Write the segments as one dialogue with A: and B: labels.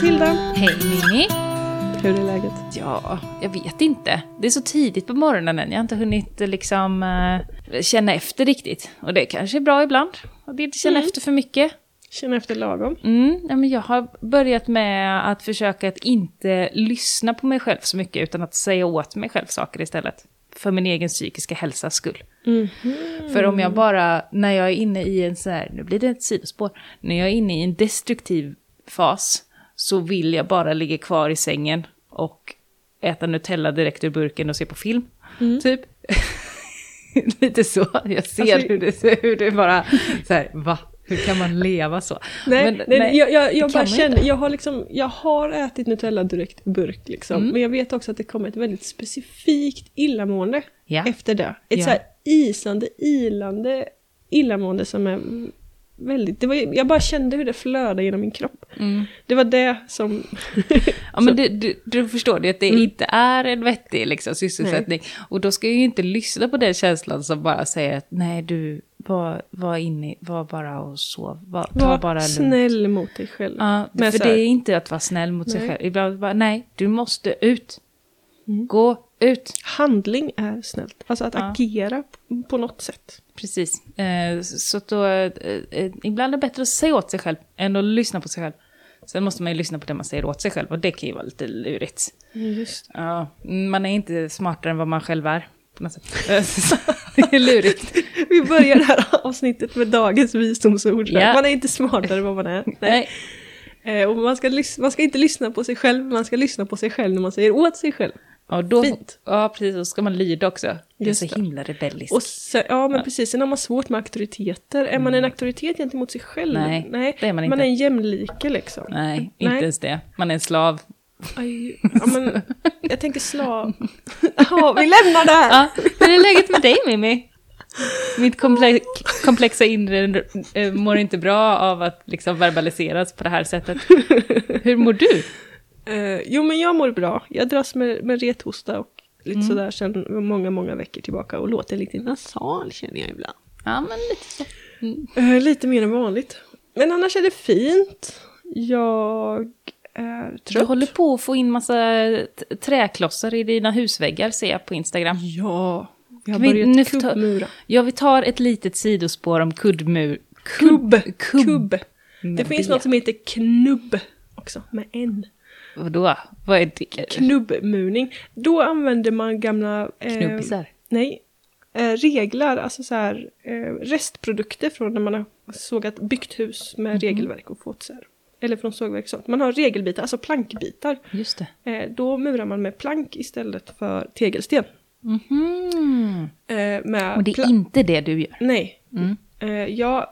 A: Matilda!
B: Hej Mimmi!
A: Hur är läget?
B: Ja, jag vet inte. Det är så tidigt på morgonen än. Jag har inte hunnit liksom uh, känna efter riktigt. Och det kanske är bra ibland. Att inte känna
A: Mm.
B: efter för mycket.
A: Känner efter lagom.
B: Mm, ja, men jag har börjat med att försöka att inte lyssna på mig själv så mycket, utan att säga åt mig själv saker istället. För min egen psykiska hälsas skull. För om jag bara, när jag är inne i en så här, nu blir det ett sidospår, när jag är inne i en destruktiv fas så vill jag bara ligga kvar i sängen och äta Nutella direkt ur burken och se på film. Typ. Lite så. Jag ser
A: Alltså-
B: hur, det, hur det bara, så här, va? Hur kan man leva så?
A: Nej,
B: Men-
A: nej,
B: nej,
A: jag, jag, jag bara känner,
B: inte.
A: jag har, liksom, jag har ätit Nutella direkt i burk liksom.
B: Mm.
A: Men jag vet också att det kommer ett väldigt specifikt illamående
B: Ja.
A: efter det. Ett
B: Ja.
A: så här isande, ilande illamående som är väldigt... Det var, jag bara kände hur det flödade genom min kropp.
B: Mm.
A: Det var det som...
B: Ja, men du, du, du förstår det att det
A: Mm.
B: inte är en vettig liksom, sysselsättning. Och då ska jag ju inte lyssna på den känslan som bara säger att nej, du var, var inne, var bara och sov. Var,
A: Var
B: bara lugnt.
A: snäll mot dig själv.
B: Ja,
A: Men
B: för det är inte att vara snäll mot sig
A: Nej.
B: själv. Ibland bara, nej, du måste ut.
A: Mm.
B: Gå ut.
A: Handling är snällt. Alltså att
B: Ja.
A: agera på- något sätt.
B: Precis. Eh, så då, eh, eh, ibland är det bättre att säga åt sig själv än att lyssna på sig själv. Sen måste man ju lyssna på det man säger åt sig själv och det kan ju vara lite lurigt.
A: Just.
B: Ja, man är inte smartare än vad man själv är. På något sätt. det är lurigt.
A: Vi börjar det här avsnittet med dagens visdomsord.
B: Ja.
A: Man är inte smartare än vad man är.
B: Nej.
A: Och man ska, man ska inte lyssna på sig själv, man ska lyssna på sig själv när man säger åt sig själv.
B: Ja, då,
A: Fint.
B: ja, precis. Och ska man lyda också. Det är så himla rebelliskt.
A: Och sen, ja, men precis. Sen har man svårt med auktoriteter. Är man en auktoritet gentemot sig själv?
B: Nej, det är man inte.
A: Man är en jämlike liksom.
B: Nej, inte
A: Nej.
B: ens det. Man är en slav.
A: Aj, ja, men, jag tänker slav. Ja, vi lämnar det här.
B: Ja, hur är läget med dig Mimmi? Mitt komplex, komplexa inre eh, mår inte bra av att liksom verbaliseras på det här sättet. Hur mår du?
A: Eh, jo, men jag mår bra. Jag dras med, med rethosta och lite
B: Mm.
A: sådär sedan många, många veckor tillbaka och låter lite nasal känner jag ibland.
B: Ja, men lite så.
A: Eh, lite mer än vanligt. Men annars är det fint. Jag är
B: Du
A: trött.
B: håller på att få in massa träklossar i dina husväggar ser jag på Instagram.
A: Ja, jag har
B: Kan vi
A: börjat
B: nu ta-
A: kubbmura.
B: Ja, vi tar ett litet sidospår om kuddmur.
A: Kubb.
B: Kubb.
A: Kubb. Det finns
B: B.
A: något som heter knubb också, med en.
B: Vadå? Vad är det?
A: Knubbmurning. Då använder man gamla... Eh,
B: Knubbisar?
A: Nej. Eh, reglar, alltså så här eh, restprodukter från när man har sågat, byggt hus med
B: Mhm.
A: regelverk och fått så här. Eller från sågverk och sånt. Man har regelbitar, alltså plankbitar.
B: Just det.
A: Eh, då murar man med plank istället för tegelsten. Eh, med
B: Och det är inte det du gör?
A: Nej.
B: Mm.
A: Eh, jag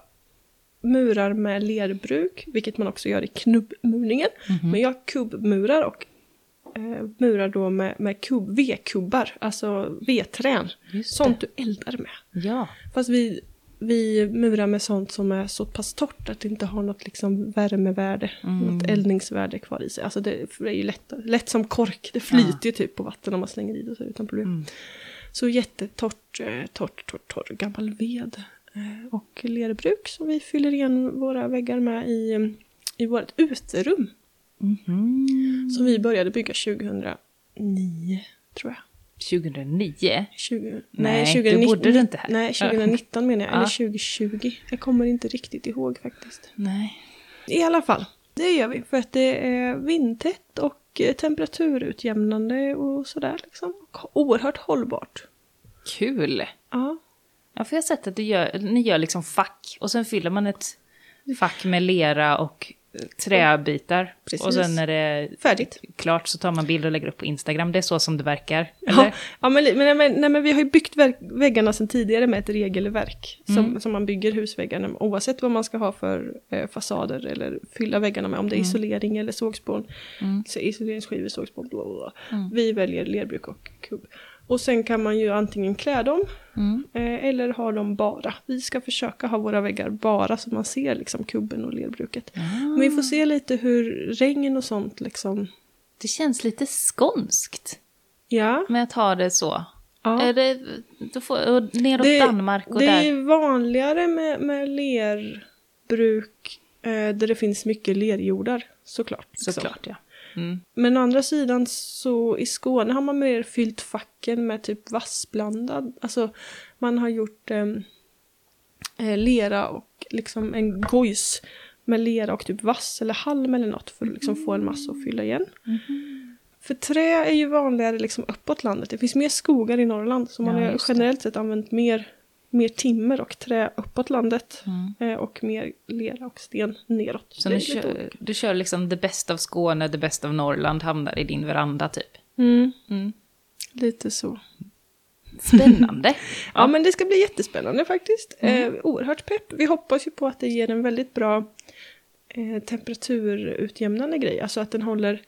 A: murar med lerbruk, vilket man också gör i knubbmurningen.
B: Mhm.
A: Men jag kubbmurar och eh, murar då med, med kubb, vedkubbar, alltså vedträn. Sånt du eldar med.
B: Ja.
A: Fast vi, vi murar med sånt som är så pass torrt att det inte har något liksom värmevärde,
B: Mm.
A: något eldningsvärde kvar i sig. Alltså det, det är ju lätt, lätt som kork, det flyter ju typ på vatten om man slänger i det så utan problem.
B: Mm.
A: Så jättetorrt, eh, torrt, torrt, torr gammal ved. Eh, Och lerbruk som vi fyller igen våra väggar med i, i vårt uterum.
B: Mhm.
A: Som vi började bygga 2009, tror jag.
B: 2009?
A: 20,
B: Nej, då
A: 2019
B: bodde du inte här.
A: Nej, 2019 menar jag.
B: Ja.
A: Eller 2020. Jag kommer inte riktigt ihåg faktiskt.
B: Nej.
A: I alla fall, det gör vi för att det är vindtätt och temperaturutjämnande och sådär liksom. Oerhört hållbart.
B: Kul!
A: Ja,
B: Ja, för jag har sett att du gör, ni gör liksom fack och sen fyller man ett fack med lera och eh, träbitar.
A: Precis.
B: Och sen när det är
A: färdigt.
B: klart så tar man bilder och lägger upp på Instagram. Det är så som det verkar.
A: Ja,
B: Eller?
A: ja men, li- men, men, nej, men vi har ju byggt väggarna sedan tidigare med ett regelverk som,
B: Mm.
A: som man bygger husväggarna med. Oavsett vad man ska ha för eh, fasader eller fylla väggarna med. Om det är isolering eller sågspån.
B: Mm.
A: Så isoleringsskivor, sågspån, bla bla bla.
B: Mm.
A: Vi väljer lerbruk och kubb. Och sen kan man ju antingen klä dem
B: Mm.
A: eh, eller ha dem bara. Vi ska försöka ha våra väggar bara så man ser liksom kubben och lerbruket. Men vi får se lite hur regn och sånt liksom.
B: Det känns lite skånskt
A: Ja.
B: med att ha det så.
A: ja.
B: Är det, då får, och neråt
A: Det-
B: Danmark och
A: det
B: där.
A: är vanligare med, med lerbruk eh, där det finns mycket lerjordar såklart.
B: Såklart ja. Mm.
A: Men å andra sidan så i Skåne har man mer fyllt facken med typ vassblandad. Alltså man har gjort ehm, eh, lera och liksom en gojs med lera och typ vass eller halm eller något för att liksom få en massa att fylla igen. För trä är ju vanligare liksom uppåt landet. Det finns mer skogar i Norrland så man
B: Ja,
A: har generellt sett använt mer, mer timmer och trä uppåt landet.
B: Mm.
A: Eh, och mer lera och sten neråt.
B: Så du kör, du kör liksom det bästa av Skåne, det bästa av Norrland hamnar i din veranda typ.
A: Mm,
B: Mm.
A: lite så.
B: Spännande.
A: Ja, men det ska bli jättespännande faktiskt.
B: Mm.
A: Eh, oerhört pepp. Vi hoppas ju på att det ger en väldigt bra eh, temperaturutjämnande grej. Alltså att den håller,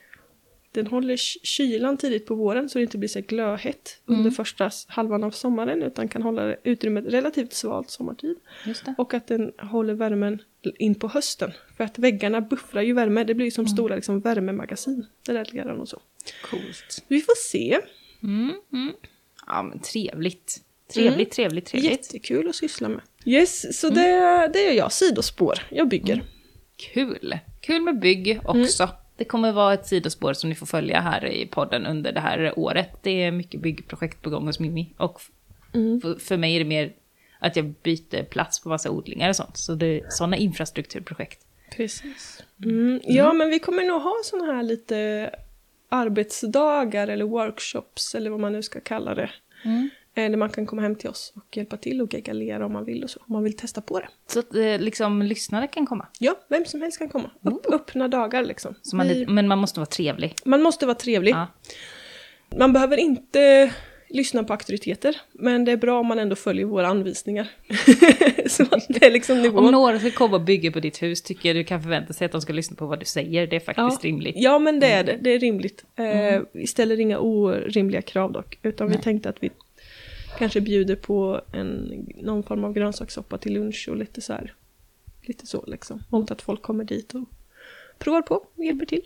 A: den håller ky- kylan tidigt på våren så det inte blir så här glödhett
B: Mm.
A: under första halvan av sommaren utan kan hålla utrymmet relativt svalt sommartid. Och att den håller värmen in på hösten. För att väggarna buffrar ju värme. Det blir ju som
B: Mm.
A: stora liksom, värmemagasin. Det där leran och så.
B: Coolt.
A: Vi får se.
B: Mm, mm. Ja, men trevligt. Trevligt,
A: Mm.
B: trevligt, trevligt.
A: Jättekul att syssla med. Yes, så
B: Mm.
A: det, det gör jag. Sidospår. Jag bygger.
B: Kul. Kul med bygg också. Det kommer vara ett sidospår som ni får följa här i podden under det här året. Det är mycket byggprojekt på gång hos Mimmi. Och
A: Mm.
B: för, för mig är det mer att jag byter plats på massa odlingar och sånt. Så det är sådana infrastrukturprojekt.
A: Precis. Mm. Ja, men vi kommer nog ha sådana här lite arbetsdagar eller workshops eller vad man nu ska kalla det. Eh, Där man kan komma hem till oss och hjälpa till och gegga lera om man vill och så. Om man vill testa på det.
B: Så att eh, liksom lyssnare kan komma.
A: Ja, vem som helst kan komma. Upp, öppna dagar liksom.
B: Man,
A: Vi-
B: Men man måste vara trevlig.
A: man måste vara trevlig.
B: Ja.
A: Man behöver inte lyssna på auktoriteter, men det är bra om man ändå följer våra anvisningar. så att det är liksom nivån.
B: Om några ska komma och bygga på ditt hus tycker jag du kan förvänta sig att de ska lyssna på vad du säger. Det är faktiskt rimligt.
A: Ja, men det är det. Det är rimligt. Eh, vi ställer inga orimliga krav dock, utan vi
B: Nej.
A: tänkte att vi kanske bjuder på en, någon form av grönsakssoppa till lunch och lite så här. Lite så liksom. Mot att folk kommer dit och provar på och hjälper till.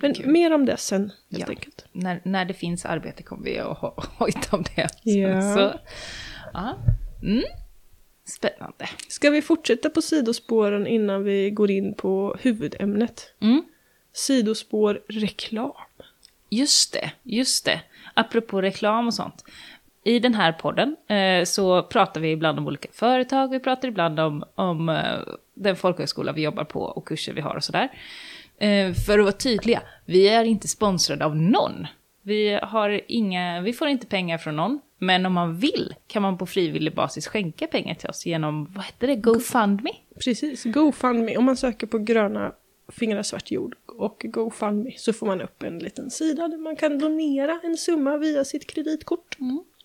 A: Men
B: kul.
A: mer om det sen, helt
B: Ja.
A: enkelt.
B: När, när det finns arbete kommer vi att ho- hojta om det.
A: Ja.
B: Så, ja. Mm. Spännande.
A: Ska vi fortsätta på sidospåren innan vi går in på huvudämnet?
B: Mm.
A: Sidospår reklam.
B: Just det, just det. Apropå reklam och sånt. I den här podden eh, så pratar vi ibland om olika företag, vi pratar ibland om, om eh, den folkhögskola vi jobbar på och kurser vi har och sådär. Eh, för att vara tydliga, vi är inte sponsrade av någon. Vi, har inga, vi får inte pengar från någon, men om man vill kan man på frivillig basis skänka pengar till oss genom, vad heter det, GoFundMe?
A: Precis, GoFundMe. Om man söker på gröna fingrar svart jord och GoFundMe så får man upp en liten sida där man kan donera en summa via sitt kreditkort.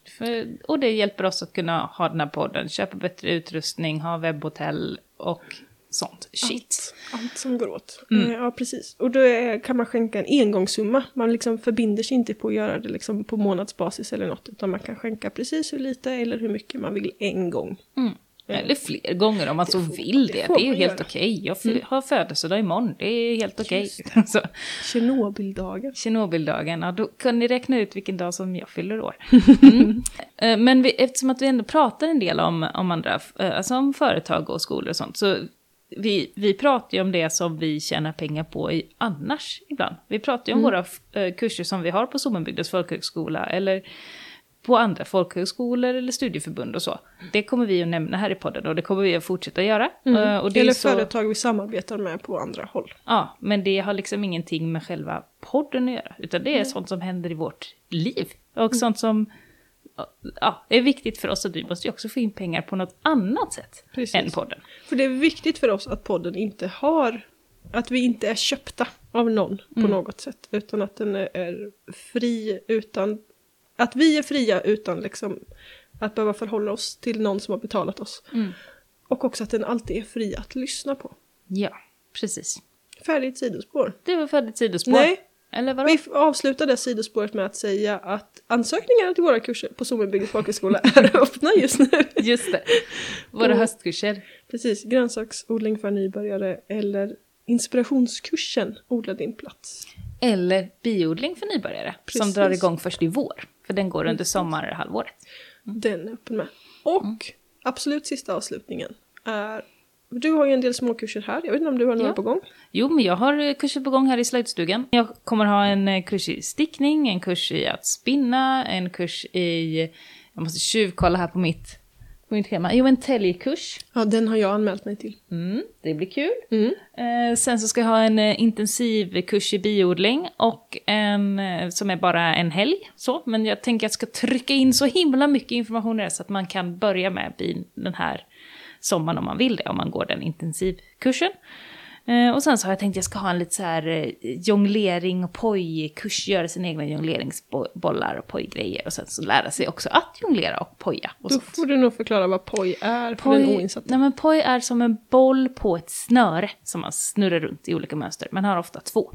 B: För, och det hjälper oss att kunna ha den här podden, köpa bättre utrustning, ha webbhotell och sånt shit.
A: Allt, allt som går åt. Eh, Ja, precis. Och då är, kan man skänka en engångssumma. Man liksom förbinder sig inte på att göra det liksom på månadsbasis eller något. Utan man kan skänka precis hur lite eller hur mycket man vill en gång.
B: Mm. Eller fler gånger om man så vill det. Det, är ju helt okej. Jag f- har födelsedag imorgon, det är helt okej. Så,
A: Tjernobyldagen.
B: Tjernobyldagen, ja, då kan ni räkna ut vilken dag som jag fyller år. Mm. Eh, Men vi, eftersom att vi ändå pratar en del om, om andra, eh, alltså om företag och skolor och sånt, så vi, vi pratar ju om det som vi tjänar pengar på i annars ibland. Vi pratar ju om våra eh, kurser som vi har på Sommenbygdens folkhögskola, eller på andra folkhögskolor eller studieförbund och så. Det kommer vi att nämna här i podden och det kommer vi att fortsätta göra. Eh, Och det är
A: Eller
B: så,
A: företag vi samarbetar med på andra håll.
B: Ja, men det har liksom ingenting med själva podden att göra. Utan det är sånt som händer i vårt liv. Och sånt som ja, är viktigt för oss att vi måste ju också få in pengar på något annat sätt
A: Precis.
B: än podden.
A: För det är viktigt för oss att podden inte har, att vi inte är köpta av någon på
B: Mm.
A: något sätt. Utan att den är fri utan, att vi är fria utan liksom att behöva förhålla oss till någon som har betalat oss.
B: Mm.
A: Och också att den alltid är fri att lyssna på.
B: Ja, precis.
A: Färdigt sidospår.
B: Det var färdigt sidospår.
A: Nej,
B: Eller vadå?
A: vi det sidospåret med att säga att ansökningarna till våra kurser på Sommenbygdens folkhögskola är öppna just nu.
B: Just det. Våra
A: Och-
B: höstkurser.
A: Precis, grönsaksodling för nybörjare eller inspirationskursen Odla din plats.
B: Eller biodling för nybörjare. Som
A: Precis.
B: drar igång först i vår. För den går under sommarhalvåret.
A: Den är öppen med. Och absolut sista avslutningen är Du har ju en del småkurser här. Jag vet inte om du har några
B: Ja.
A: på gång?
B: Jo, men jag har eh, kurser på gång här i slöjdstugan. Jag kommer ha en eh, kurs i stickning, en kurs i att spinna, en kurs i... Jag måste tjuvkolla här på mitt, mitt schema. Jo, en täljkurs.
A: Ja, den har jag anmält mig till.
B: Mm, det blir kul.
A: Mm.
B: Eh, sen så ska jag ha en eh, intensiv kurs i biodling och en eh, som är bara en helg. Så. Men jag tänker att jag ska trycka in så himla mycket information i det så att man kan börja med bin den här sommaren om man vill det, om man går den intensivkursen. Eh, och sen så har jag tänkt att jag ska ha en lite så här eh, jonglering och pojkurs, göra sina egna jongleringsbollar och pojgrejer och sen så lära sig också att jonglera och poja och
A: Då
B: sånt.
A: får du nog förklara vad poj är för den oinsatta.
B: nej men poj är som en boll på ett snöre som man snurrar runt i olika mönster. Man har ofta två.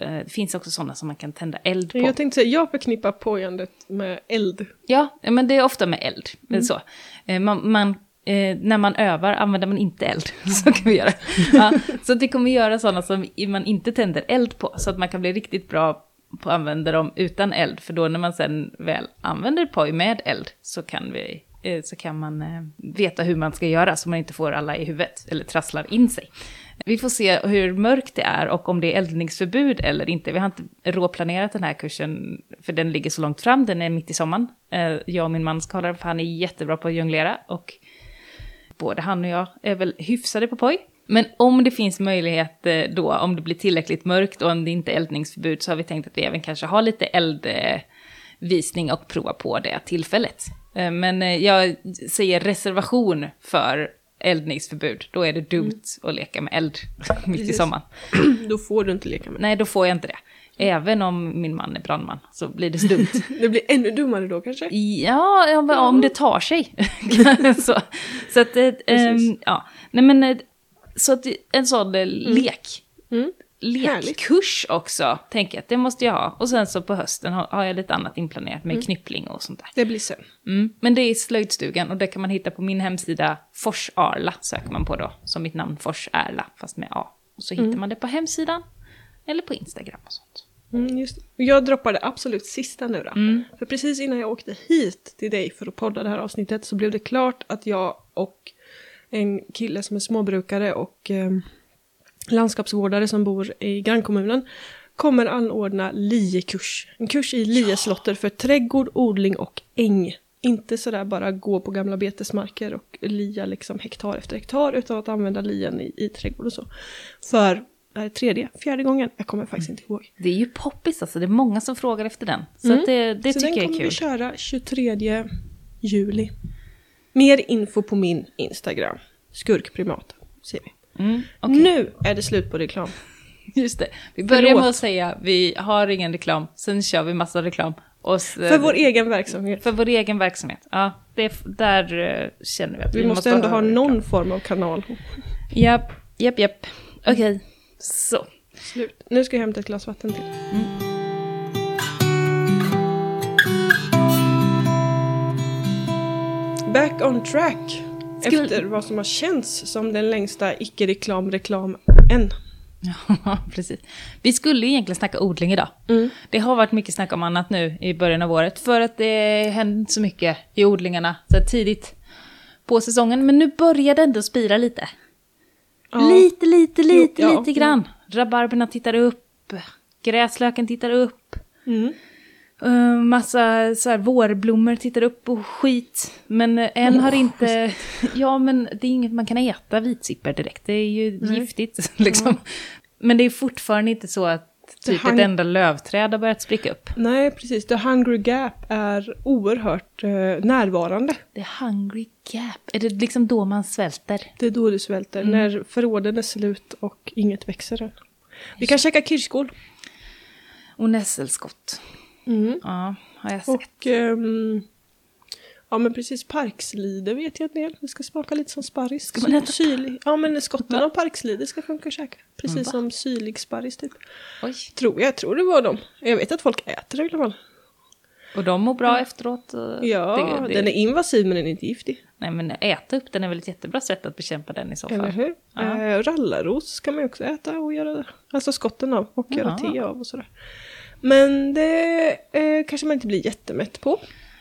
B: Eh, Det finns också sådana som man kan tända eld på.
A: Jag tänkte säga, jag förknippar pojandet med eld.
B: Ja, men det är ofta med eld. Mm. Så. Eh, Man, man, eh, när man övar använder man inte eld. Så kan vi göra. Ja, så att vi kommer göra sådana som man inte tänder eld på. Så att man kan bli riktigt bra på att använda dem utan eld. För då när man sen väl använder poj med eld så kan, vi, eh, så kan man eh, veta hur man ska göra så man inte får alla i huvudet eller trasslar in sig. Vi får se hur mörkt det är och om det är eldningsförbud eller inte. Vi har inte råplanerat den här kursen för den ligger så långt fram, den är mitt i sommaren. Eh, Jag och min man ska hålla den för han är jättebra på att jonglera och både han och jag är väl hyfsade på poj. Men om det finns möjlighet eh, då, om det blir tillräckligt mörkt och om det inte är eldningsförbud så har vi tänkt att vi även kanske har lite eldvisning och prova på det tillfället. Eh, Men eh, jag säger reservation för eldningsförbud. Då är det dumt att leka med eld mitt i sommaren.
A: Då får du inte leka med.
B: Nej, då får jag inte det. Även om min man är brandman så blir det så dumt.
A: Det blir ännu dummare då kanske?
B: Ja, ja om det tar sig. så, så att, eh,
A: Precis.
B: ehm, ja. Nej men, eh, så att en sån eh, lek.
A: Mm.
B: Lekkurs också, tänker jag att det måste jag ha. Och sen så på hösten har, har jag lite annat inplanerat med knyppling och sånt där.
A: Det blir sen.
B: Mm. Men det är slöjdstugan och det kan man hitta på min hemsida Forsarla söker man på då. Som mitt namn Forsärla, fast med A. Och så hittar man det på hemsidan. Eller på Instagram och sånt.
A: Mm, just Jag droppade absolut sista nu då.
B: Mm.
A: För precis innan jag åkte hit till dig för att podda det här avsnittet så blev det klart att jag och en kille som är småbrukare och eh, landskapsvårdare som bor i grannkommunen kommer anordna liekurs. En kurs i lieslotter för trädgård, odling och äng. Inte sådär bara gå på gamla betesmarker och lia liksom hektar efter hektar utan att använda lien i, i trädgård och så. För det är tredje, fjärde gången, jag kommer faktiskt inte ihåg.
B: Det är ju poppis alltså, det är många som frågar efter den. Så
A: Mm.
B: att det, det
A: så
B: tycker
A: den
B: jag är
A: kommer
B: kul.
A: vi köra 23 juli. Mer info på min Instagram. Skurkprimat, ser vi.
B: Mm, okej.
A: Nu är det slut på reklam.
B: Just det. Vi börjar
A: Förlåt.
B: med att säga vi har ingen reklam, sen kör vi massa reklam. Och s-
A: För vår egen verksamhet.
B: för vår egen verksamhet. Ja, det är, där eh, känner vi att
A: Vi måste ändå ha
B: reklam.
A: någon form av kanal.
B: Japp, japp, japp. Okej, så.
A: Slut. Nu ska jag hämta ett glas vatten till. Back on track.
B: Skulle-
A: Efter vad som har känts som den längsta icke-reklam-reklam än.
B: Ja, precis. Vi skulle egentligen snacka odling idag. Det har varit mycket snack om annat nu i början av året, för att det inte så mycket i odlingarna så tidigt på säsongen. Men nu börjar det ändå spira lite.
A: Ja.
B: Lite, lite, lite,
A: ja,
B: lite grann. Rabarberna tittar upp, gräslöken tittar upp.
A: Mm.
B: Uh, massa så här, vårblommor tittar upp och skit. Men eh, än har inte... Ja, men det är inget man kan äta vitsipper direkt. Det är ju
A: Nej.
B: giftigt liksom. Men det är fortfarande inte så att typ ett enda lövträd har börjat spricka upp.
A: Nej, precis. The Hungry Gap är oerhört eh, närvarande.
B: Det är hungry gap. Är det liksom då man svälter?
A: Det är då du svälter,
B: Mm.
A: när förråden är slut och inget växer än. Vi kan käka kirskål.
B: Och nässelskott.
A: Mm.
B: Ja, har jag sett.
A: Och ehm, ja men precis parkslide vet jag en del. Det ska smaka lite som sparris.
B: Ska man äta
A: Syrlig. Ja men skotten och parkslide ska funka att käka. Precis
B: Mm, va?
A: som syrlig sparris typ.
B: Oj.
A: Tror jag, jag tror det var dem. Jag vet att folk äter det i alla fall.
B: Och de mår bra efteråt. och
A: Ja,
B: det, det,
A: den är invasiv men den är inte giftig.
B: Nej, men äta upp den är väl ett jättebra sätt att bekämpa den i så fall.
A: Eller hur?
B: Ja.
A: Eh, rallarros ska man ju också äta och göra alltså skotten av och göra
B: Jaha.
A: te av och sådär. Men det eh, kanske man inte blir jättemätt på.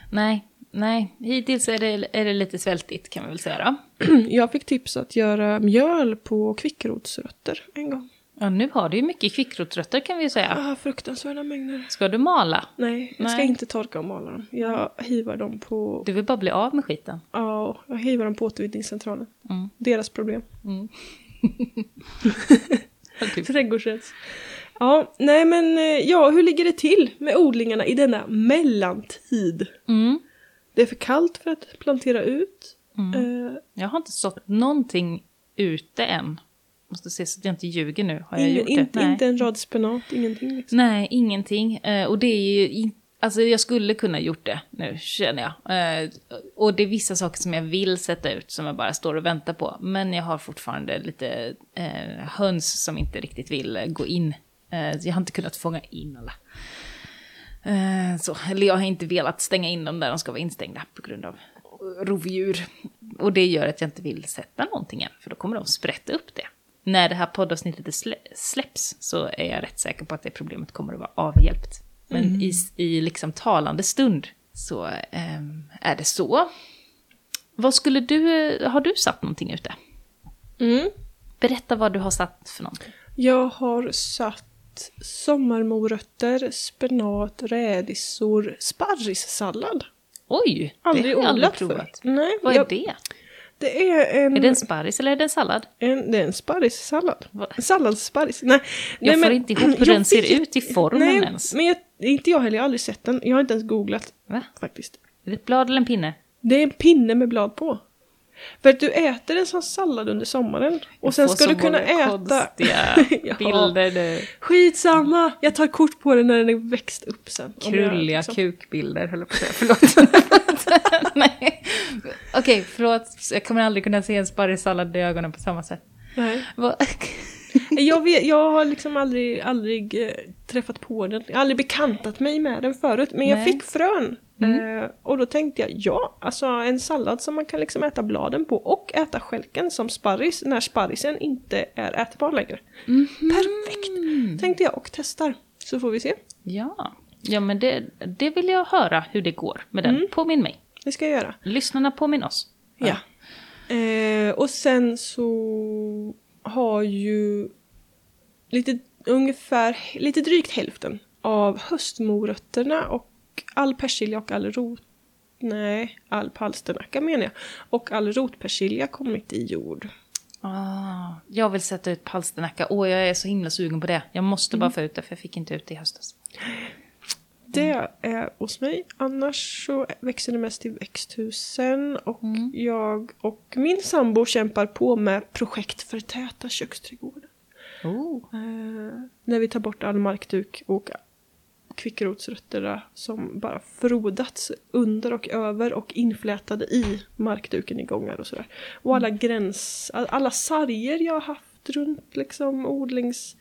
B: Nej, nej. Hittills är det, är det lite svältigt kan vi väl säga då.
A: jag fick tips att göra mjöl på kvickrotsrötter en gång.
B: Ja, nu har du ju mycket kvickrotrötter kan vi ju säga.
A: Ah, fruktansvärda mängder.
B: Ska du mala?
A: Nej, jag ska
B: Nej.
A: inte torka och mala dem. Jag hivar dem på,
B: Du vill bara bli av med skiten.
A: ja, jag hivar dem på återvinningscentralen.
B: Mm.
A: Deras problem.
B: Mm. Typ.
A: Trädgårdsrens. Ja, nej men eh, ja, hur ligger det till med odlingarna i denna mellantid?
B: Mm.
A: Det är för kallt för att plantera ut.
B: Mm.
A: Eh,
B: Jag har inte sått någonting ute än. Måste se så att jag inte ljuger nu. Har jag
A: ingen,
B: gjort det?
A: inte,
B: Nej.
A: inte en rad spenat, ingenting liksom.
B: Nej, ingenting. Eh, och det är ju... Alltså jag skulle kunna gjort det nu, känner jag. Eh, och det är vissa saker som jag vill sätta ut som jag bara står och väntar på. Men jag har fortfarande lite eh, höns som inte riktigt vill gå in. Eh, jag har inte kunnat fånga in alla. Eh, så, eller jag har inte velat stänga in dem där de ska vara instängda på grund av rovdjur. Och det gör att jag inte vill sätta någonting än, för då kommer de sprätta upp det. När det här poddavsnittet slä- släpps så är jag rätt säker på att det problemet kommer att vara avhjälpt. Men i, i liksom talande stund så ehm, är det så. Vad skulle du, har du satt någonting ute?
A: Mm.
B: Berätta vad du har satt för någonting.
A: Jag har satt sommarmorötter, spenat, rädisor, sparrissallad.
B: Oj,
A: Aldrig
B: det har jag aldrig provat.
A: Nej,
B: Vad är
A: jag-
B: det?
A: Det är en,
B: Är det en sparris eller är det en sallad?
A: en, det är en sparrissallad. Salladssparris. Nej,
B: Jag
A: nej,
B: får
A: men-
B: inte ihop hur den ser ut i formen
A: Nej,
B: ens.
A: men jag, inte jag heller. Jag har aldrig sett den. Jag har inte ens googlat
B: Va?
A: faktiskt.
B: Är det ett blad eller en pinne?
A: Det är en pinne med blad på. För att du äter en sån sallad under sommaren. Och sen ska du kunna äta... Ja.
B: bilder nu.
A: Skitsamma! Jag tar kort på den när den är växt upp sen. Jag
B: Krulliga
A: liksom-
B: kukbilder, höll jag på att säga. Förlåt. Nej. Okej, förlåt. Jag kommer aldrig kunna se en sparrissallad i ögonen på samma sätt.
A: Nej. Jag, vet, jag har liksom aldrig, aldrig eh, träffat på den. Jag har aldrig bekantat mig med den förut. Men jag
B: Nej.
A: fick frön. Eh, och då tänkte jag, ja, alltså en sallad som man kan liksom äta bladen på och äta stjälken som sparris när sparrisen inte är ätbar längre. Perfekt! Tänkte jag och testar. Så får vi se.
B: Ja, ja men det, det vill jag höra hur det går med den. Påminn mig.
A: Det ska jag göra.
B: Lyssnarna påminn oss.
A: Ja. Eh, och sen så har ju lite, ungefär, lite drygt hälften av höstmorötterna och all persilja och all rot Nej, all palsternacka menar jag. Och all rotpersilja kommit i jord.
B: Ah, jag vill sätta ut palsternacka. Åh, jag är så himla sugen på det. Jag måste bara få ut det, för jag fick inte ut det i höstas.
A: Det är hos mig. Annars så växer det mest i växthusen. Och jag och min sambo kämpar på med projekt för täta köksträdgårdar.
B: Oh.
A: Eh, när vi tar bort all markduk och kvickrotsrötterna som bara frodats under och över och inflätade i markduken i gångar och sådär. Och alla gräns, all- alla sarger jag har haft runt liksom odlings...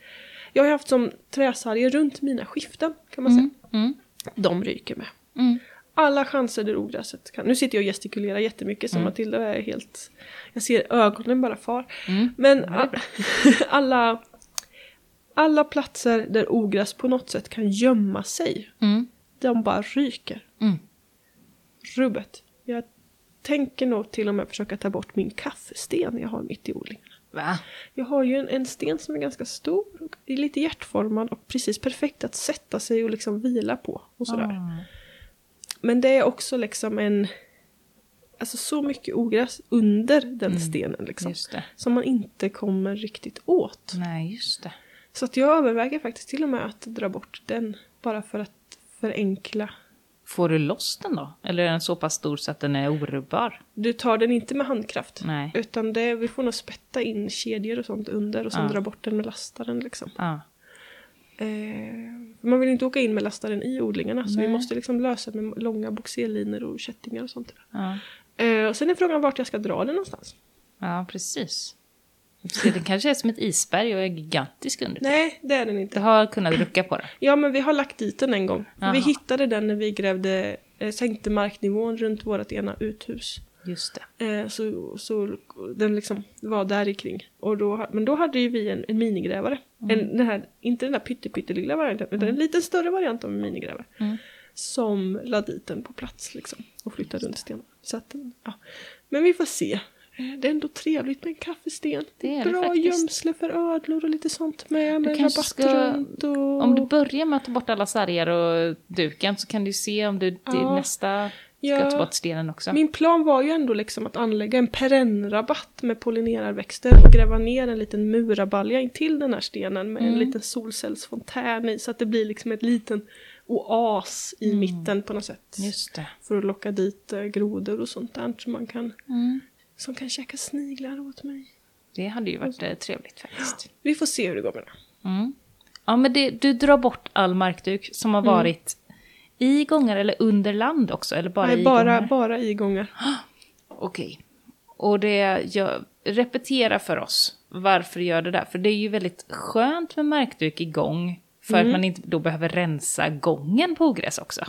A: Jag har haft som träsarger runt mina skiften kan man säga.
B: Mm.
A: De ryker med.
B: Mm.
A: Alla chanser där ogräset kan. Nu sitter jag och gestikulerar jättemycket som Matilda är helt... Jag ser ögonen bara far.
B: Mm.
A: Men a- alla, alla platser där ogräs på något sätt kan gömma sig,
B: Mm.
A: de bara ryker.
B: Mm.
A: Rubbet. Jag tänker nog till och med försöka ta bort min kaffesten jag har mitt i odlingen.
B: Va?
A: Jag har ju en, en sten som är ganska stor, och är lite hjärtformad och precis perfekt att sätta sig och liksom vila på. Och sådär.
B: Ah.
A: Men det är också liksom en... Alltså så mycket ogräs under den stenen liksom. Som man inte kommer riktigt åt.
B: Nej, just det.
A: Så att jag överväger faktiskt till och med att dra bort den. Bara för att förenkla.
B: Får du loss den då? Eller är den så pass stor så att den är orubbar?
A: Du tar den inte med handkraft.
B: Nej.
A: Utan det, vi får nog spätta in kedjor och sånt under och sen
B: Ja.
A: dra bort den med lastaren liksom.
B: Ja.
A: Eh, man vill inte åka in med lastaren i odlingarna så vi
B: Nej.
A: måste liksom lösa med långa boxerlinor och kättingar och sånt.
B: Ja,
A: Eh, och sen är frågan vart jag ska dra den någonstans.
B: ja precis. Så Den kanske är som ett isberg och är gigantisk under.
A: Nej, det är den inte.
B: har kunnat rucka på det.
A: Ja, men vi har lagt dit den en gång. För vi hittade den när vi grävde, eh, sänkte marknivån runt vårt ena uthus.
B: Just det.
A: Eh, så, så den liksom var där i kring. Och då, men då hade ju vi en, en minigrävare. En, den här, inte den där pyttepyttelilla varianten, utan en lite större variant av en minigrävare.
B: Mm.
A: Som la dit den på plats liksom. Och flyttade runt stenen. Så att, den- ja. Men vi får se. Det är ändå trevligt med en kaffesten.
B: Det är
A: Bra gömsle för ödlor och lite sånt med. Med rabatt
B: ska-
A: runt och...
B: Om du börjar med att ta bort alla sargar och duken så kan du se om du
A: Ja.
B: nästa ska
A: Ja.
B: ta bort stenen också.
A: Min plan var ju ändå liksom att anlägga en perennrabatt med pollinerarväxter och gräva ner en liten murabalja in till den här stenen med en
B: Mm.
A: liten solcellsfontän i så att det blir liksom ett liten oas i mitten på något sätt.
B: Mm. Just det.
A: För att locka dit eh, grodor och sånt där som man kan,
B: Mm.
A: Som kan käka sniglar åt mig.
B: Det hade ju varit eh, trevligt faktiskt.
A: Vi får se hur det går med det.
B: Mm. Ja, men det, du drar bort all markduk som har varit i gångar eller under land också? Eller bara
A: Nej,
B: i
A: bara,
B: gångar?
A: bara igångar.
B: Okej. Och det gör, repetera för oss varför du gör det där. För det är ju väldigt skönt med markduk igång. För
A: Mm.
B: att man inte då behöver rensa gången på ogräs också.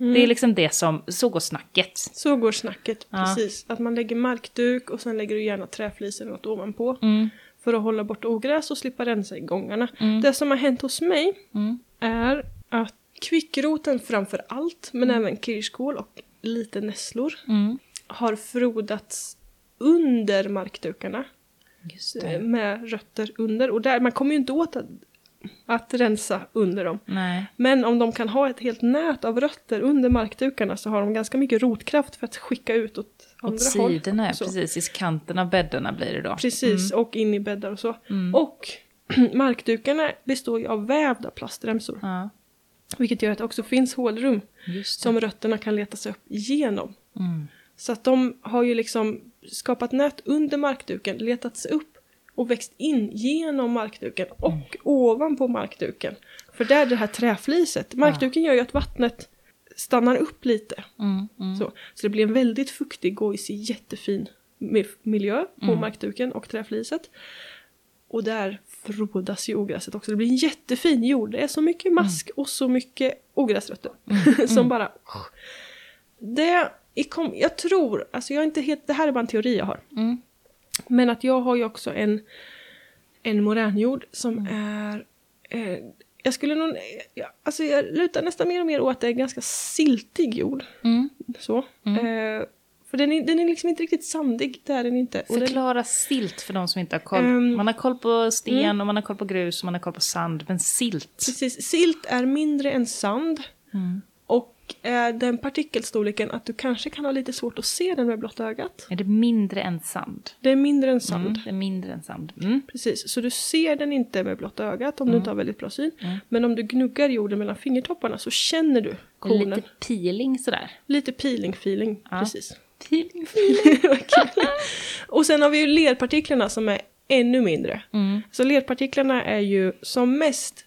A: Mm.
B: Det är liksom det som, så går snacket.
A: Så går snacket,
B: Ja.
A: precis. Att man lägger markduk och sen lägger du gärna träflis eller något ovanpå.
B: Mm.
A: För att hålla bort ogräs och slippa rensa i gångarna.
B: Mm.
A: Det som har hänt hos mig
B: Mm.
A: är att kvickroten framför allt, men även kirskål och lite nässlor
B: Mm.
A: har frodats under markdukarna. Eh. Med rötter under. Och där, man kommer ju inte åt att, rensa under dem.
B: Nej.
A: Men om de kan ha ett helt nät av rötter under markdukarna så har de ganska mycket rotkraft för att skicka ut åt andra
B: Åt
A: håll.
B: sidorna, ja,
A: Så.
B: precis. I kanten av bäddarna blir det då.
A: Precis, och in i bäddar och så.
B: Mm.
A: Och markdukarna består ju av vävda plastremsor.
B: Ja,
A: Vilket gör att det också finns hålrum som rötterna kan leta sig upp igenom.
B: Mm.
A: Så att de har ju liksom skapat nät under markduken, letat sig upp och växt in genom markduken och
B: Mm.
A: ovanpå markduken. För där är det här träfliset. Markduken gör ju att vattnet stannar upp lite.
B: Mm. Mm.
A: Så, så det blir en väldigt fuktig, gojsig, jättefin mi- miljö på
B: Mm.
A: markduken och träfliset. Och där frodas ju ogräset också. Det blir en jättefin jord. Det är så mycket mask och så mycket ogräsrötter. som bara... Det är kom, jag tror, alltså jag är inte helt, det här är bara en teori jag har.
B: Mm.
A: Men att jag har ju också en, en moränjord som är... Eh, jag skulle nog... Alltså jag lutar nästan mer och mer åt att det är ganska siltig jord.
B: Mm.
A: Så. Eh, för den är, den är liksom inte riktigt sandig, det är den inte. Och den,
B: Förklara silt för de som inte har koll.
A: Ehm,
B: man har koll på sten och man har koll på grus och man har koll på sand. Men silt.
A: precis, silt är mindre än sand.
B: Mm.
A: Är den partikelstorleken att du kanske kan ha lite svårt att se den med blotta ögat.
B: Är det mindre än sand?
A: Det är mindre än sand.
B: Mm. Det är mindre än sand. Mm.
A: Precis, så du ser den inte med blotta ögat om du inte har väldigt bra syn.
B: Mm.
A: Men om du gnuggar jorden mellan fingertopparna så känner du kornen.
B: Lite peeling sådär.
A: Lite peeling-feeling,
B: Ja.
A: precis.
B: Peeling, feeling.
A: Och sen har vi ju lerpartiklarna som är ännu mindre.
B: Mm.
A: Så lerpartiklarna är ju som mest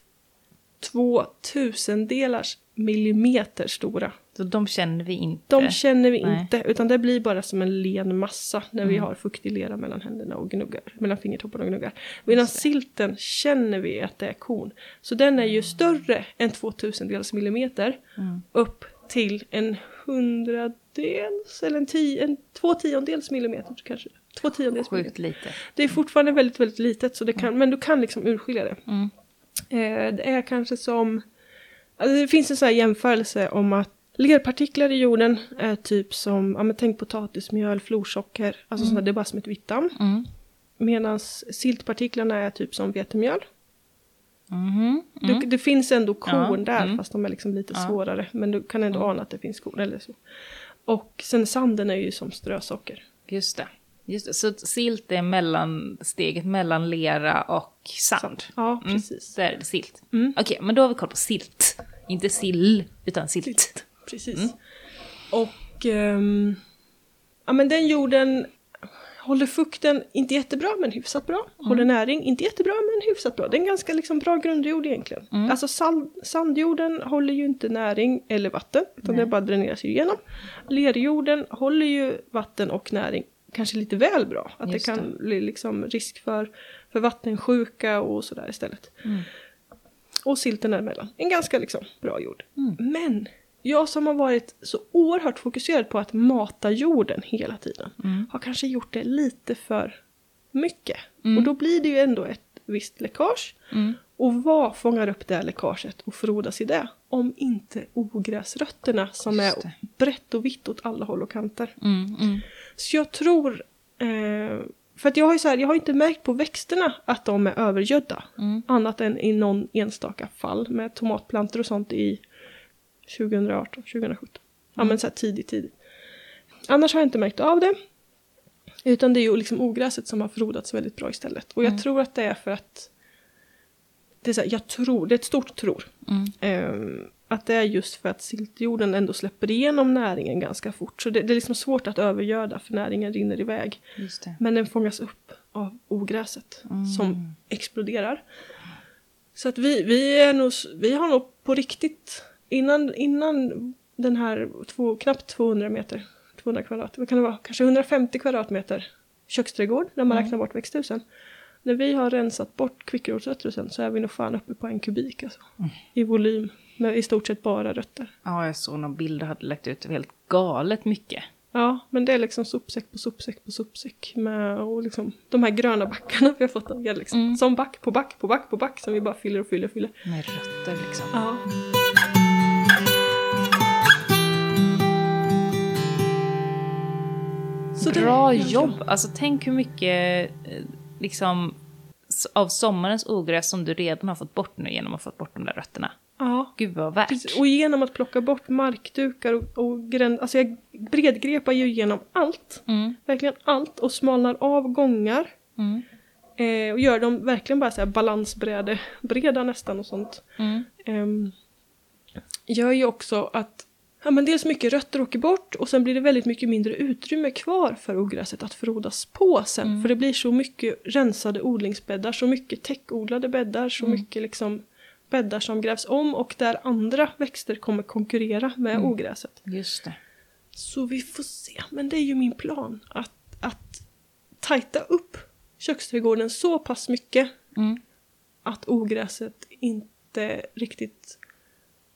A: två tusendelars millimeter stora.
B: Så de känner vi inte.
A: De känner vi
B: Nej.
A: inte, utan det blir bara som en len massa när vi har fuktig lera mellan händerna och gnuggar, mellan fingertopparna och gnuggar. Medan silten känner vi att det är korn. Så den är ju större än två tusendels millimeter
B: Mm.
A: upp till en hundradels eller en, tio, en två tiondels millimeter kanske. Två tiondels millimeter.
B: Lite.
A: Det är fortfarande väldigt, väldigt litet, så det kan, men du kan liksom urskilja det.
B: Mm.
A: Eh, det är kanske som... Alltså det finns en sån här jämförelse om att lerpartiklar i jorden är typ som, ja men tänk potatismjöl, florsocker, alltså sånt där, det är bara som ett vitt damm.
B: Mm.
A: Medan siltpartiklarna är typ som vetemjöl.
B: Mhm.
A: Det, det finns ändå korn
B: Ja,
A: där,
B: mm.
A: fast de är liksom lite
B: Ja.
A: svårare. Men du kan ändå ana att det finns korn eller så. Och sen sanden är ju som strösocker.
B: Just det. Just det. Så silt är mellansteget mellan lera och sand.
A: Ja,
B: Mm.
A: precis.
B: Där är det silt.
A: Mm.
B: Okej, men då har vi koll på silt. Inte sill, utan silt.
A: Precis.
B: Mm.
A: Och ehm, ja, men den jorden håller fukten inte jättebra men hyfsat bra.
B: Mm.
A: Håller näring inte jättebra men hyfsat bra. Det är en ganska liksom, bra grundjord egentligen.
B: Mm.
A: Alltså sand, sandjorden håller ju inte näring eller vatten utan det bara dräneras igenom. Lerjorden håller ju vatten och näring kanske lite väl bra. Att
B: Just
A: det kan bli liksom risk för, för vattensjuka och sådär istället.
B: Mm.
A: Och silten däremellan. En ganska liksom bra jord.
B: Mm.
A: Men jag som har varit så oerhört fokuserad på att mata jorden hela tiden
B: Mm.
A: har kanske gjort det lite för mycket.
B: Mm.
A: Och då blir det ju ändå ett visst läckage.
B: Mm.
A: Och vad fångar upp det här läckaget och frodas i det? Om inte ogräsrötterna som är
B: det.
A: brett och vitt åt alla håll och kanter.
B: Mm. Mm.
A: Så jag tror Eh, för att jag har ju så här, jag har inte märkt på växterna att de är övergödda.
B: Mm.
A: Annat än i någon enstaka fall med tomatplantor och sånt i 2018, 2017. Ja men så här tidigt, tidigt. Annars har jag inte märkt av det. Utan det är ju liksom ogräset som har frodats väldigt bra istället. Och jag tror att det är för att det är så här, jag tror, det är ett stort tror.
B: Mm.
A: Ehm, att det är just för att siltjorden ändå släpper igenom näringen ganska fort. Så det, det är liksom svårt att övergöda för näringen rinner iväg. Men den fångas upp av ogräset som exploderar. Så att vi, vi, är nog, vi har nog på riktigt, innan, innan den här två, knappt 200 meter, 200 kvadrat, vad kan det vara, kanske 150 kvadratmeter köksträdgård när man räknar bort växthusen. När vi har rensat bort kvickrotsrötter och sen så är vi nog fan uppe på en kubik alltså. I volym, med i stort sett bara rötter.
B: Ja, jag såg någon bild och hade lagt ut helt galet mycket.
A: Ja, men det är liksom sopsäck på sopsäck på sopsäck. Med, och liksom, de här gröna backarna vi har fått av liksom.
B: Mm.
A: Som back på back på back på back som vi bara fyller och fyller och fyller.
B: Med rötter liksom.
A: Ja. Så
B: Bra jobb! Alltså tänk hur mycket eh, liksom av sommarens ogräs som du redan har fått bort nu genom att ha fått bort de där rötterna.
A: Ja.
B: Gud vad värt.
A: Precis. Och genom att plocka bort markdukar och, och gränd, alltså jag bredgrepar ju igenom allt.
B: Mm,
A: Verkligen allt och smalnar av gångar.
B: mm,
A: Eh, och gör dem verkligen bara så här balansbräde, breda nästan och sånt.
B: mm.
A: Ehm, gör ju också att ja, men dels mycket rötter åker bort och sen blir det väldigt mycket mindre utrymme kvar för ogräset att frodas på sen. För det blir så mycket rensade odlingsbäddar, så mycket täckodlade bäddar, så mycket liksom bäddar som grävs om och där andra växter kommer konkurrera med ogräset.
B: Just det.
A: Så vi får se. Men det är ju min plan att, att tajta upp köksträdgården så pass mycket
B: Mm.
A: att ogräset inte riktigt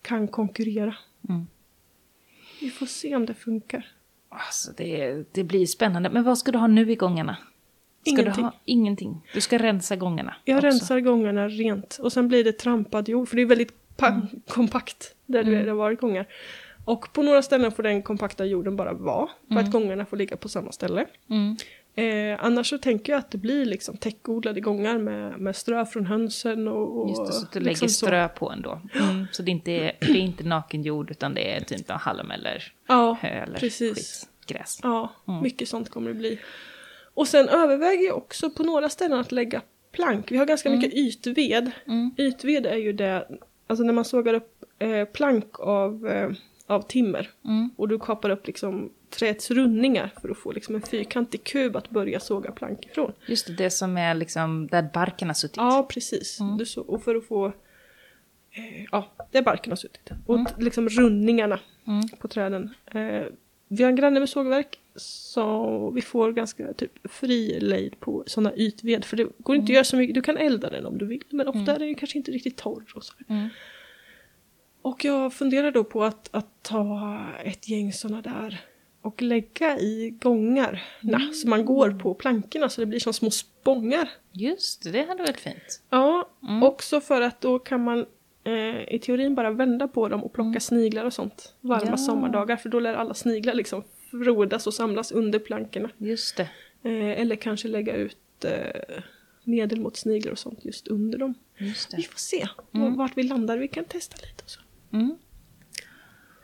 A: kan konkurrera.
B: Mm.
A: Vi får se om det funkar.
B: Alltså det, det blir spännande. Men vad ska du ha nu i gångarna? Ska
A: Ingenting.
B: Du ha ingenting. Du ska rensa gångarna.
A: Jag
B: också.
A: rensar gångarna rent och sen blir det trampad jord för det är väldigt
B: Mm.
A: kompakt där det det har varit gångar. Och på några ställen får den kompakta jorden bara vara för att gångarna får ligga på samma ställe.
B: Mm.
A: Eh, annars så tänker jag att det blir liksom täckodlade gångar med, med strö från hönsen och, och
B: Just det, så att du
A: liksom
B: lägger
A: så.
B: strö på ändå. Mm. Så det är, inte, det är inte naken jord utan det är typ en halm eller
A: Ja,
B: hö eller
A: precis.
B: skitgräs.
A: Ja, mycket sånt kommer det bli. Och sen överväger jag också på några ställen att lägga plank. Vi har ganska mycket ytved.
B: Mm.
A: Ytved är ju det, alltså när man sågar upp eh, plank av, eh, av timmer
B: Mm.
A: och du kapar upp liksom träets rundningar för att få liksom en fyrkantig kub att börja såga plank ifrån.
B: Just det, det som är liksom där barken har suttit.
A: Ja, precis. Du så, och för att få... Eh, ja, det är barken har suttit. Och t- liksom rundningarna
B: Mm.
A: på träden. Vi har en granne med sågverk så vi får ganska typ fri lejd på sådana ytved. För det går inte att göra så mycket. Du kan elda den om du vill. Men ofta är den ju kanske inte riktigt torr. Och, så.
B: Mm.
A: och jag funderar då på att, att ta ett gäng sådana där och lägga i gångarna. Så man går på plankorna så det blir som små spångar.
B: Just det, det hade varit fint.
A: Ja, också för att då kan man eh, i teorin bara vända på dem och plocka sniglar och sånt varma
B: Ja.
A: sommardagar för då lär alla sniglar liksom frodas och samlas under plankorna.
B: Just det.
A: Eh, eller kanske lägga ut eh, medel mot sniglar och sånt just under dem.
B: Just
A: Vi får se vart vi landar, vi kan testa lite och så.
B: Mm.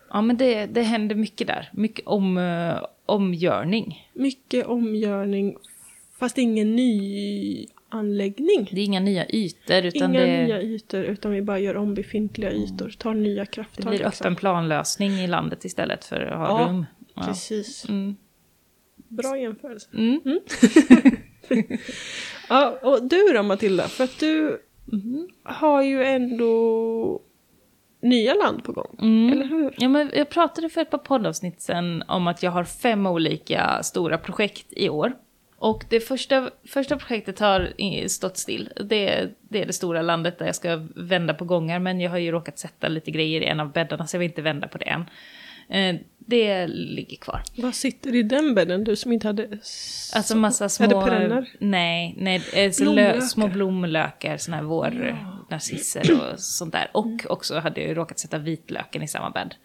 B: Ja, men det, det händer mycket där. Mycket om, uh, omgörning.
A: Mycket omgörning fast ingen ny anläggning.
B: Det är inga nya ytor, utan
A: Inga
B: det,
A: nya ytor utan vi bara gör om befintliga ytor, tar nya
B: det
A: krafttag.
B: blir
A: liksom.
B: öppen planlösning i landet istället för att ha
A: Ja,
B: rum. Ja.
A: Precis.
B: Mm.
A: Bra jämförelse.
B: Mm.
A: Ja, och du då Matilda? För att du har ju ändå nya land på gång.
B: Mm.
A: Eller hur?
B: Ja, men jag pratade för ett par poddavsnitt sen om att jag har fem olika stora projekt i år. Och det första, första projektet har stått still. Det, det är det stora landet där jag ska vända på gångar. Men jag har ju råkat sätta lite grejer i en av bäddarna så jag vill inte vända på det än. Eh, Det ligger kvar.
A: Vad sitter i den bädden du som inte hade...
B: Alltså massa små...
A: Det perenner?
B: Nej, nej eh, så
A: Blomlökar.
B: lö, små blomlökar, såna här vårnarcisser och sånt där. Och också hade jag råkat sätta vitlöken i samma bädd.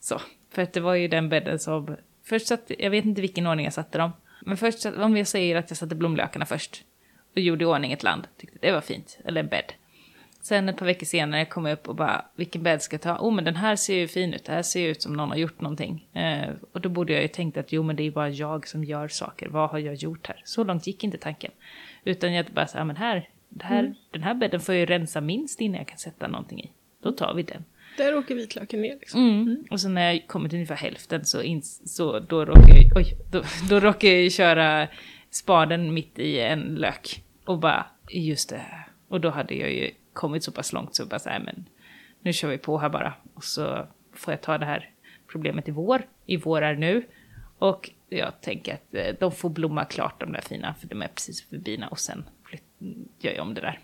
B: Så, för att det var ju den bädden som... Först satt, jag vet inte vilken ordning jag satte dem. Men först, om jag säger att jag satte blomlökarna först och gjorde i ordning ett land, tyckte det var fint, eller en bädd. Sen ett par veckor senare kom jag upp och bara, vilken bädd ska jag ta? Oh men den här ser ju fin ut, det här ser ju ut som någon har gjort någonting. Eh, och då borde jag ju tänkt att jo men det är bara jag som gör saker, vad har jag gjort här? Så långt gick inte tanken. Utan jag bara så här, men här, här mm. den här bädden får jag ju rensa minst innan jag kan sätta någonting i. Då tar vi den.
A: Där åker vitlöken ner liksom.
B: Mm. Mm. Och sen när jag kommit till ungefär hälften så, in, så då råkar jag, oj, då, då råkar jag köra spaden mitt i en lök. Och bara, just det. Och då hade jag ju kommit så pass långt så bara så här, men nu kör vi på här bara. Och så får jag ta det här problemet i vår. I vår är nu. Och jag tänker att eh, de får blomma klart de där fina, för de är precis förbina. Och sen gör jag om det där.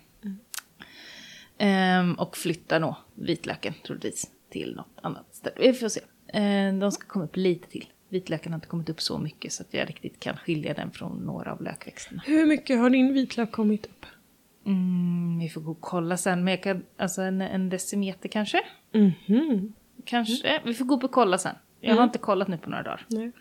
B: Ehm, och flyttar nog vitlöken troligtvis till något annat ställe. Vi får se. Ehm, de ska komma upp lite till. Vitlöken har inte kommit upp så mycket så att jag riktigt kan skilja den från några av lökväxterna.
A: Hur mycket har din vitlök kommit upp?
B: Mm, vi får gå och kolla sen, men jag kan, alltså en, en decimeter kanske?
A: Mm -hmm.
B: Kanske, mm. vi får gå upp och kolla sen. Jag har mm. inte kollat nu på några dagar.
A: Nej.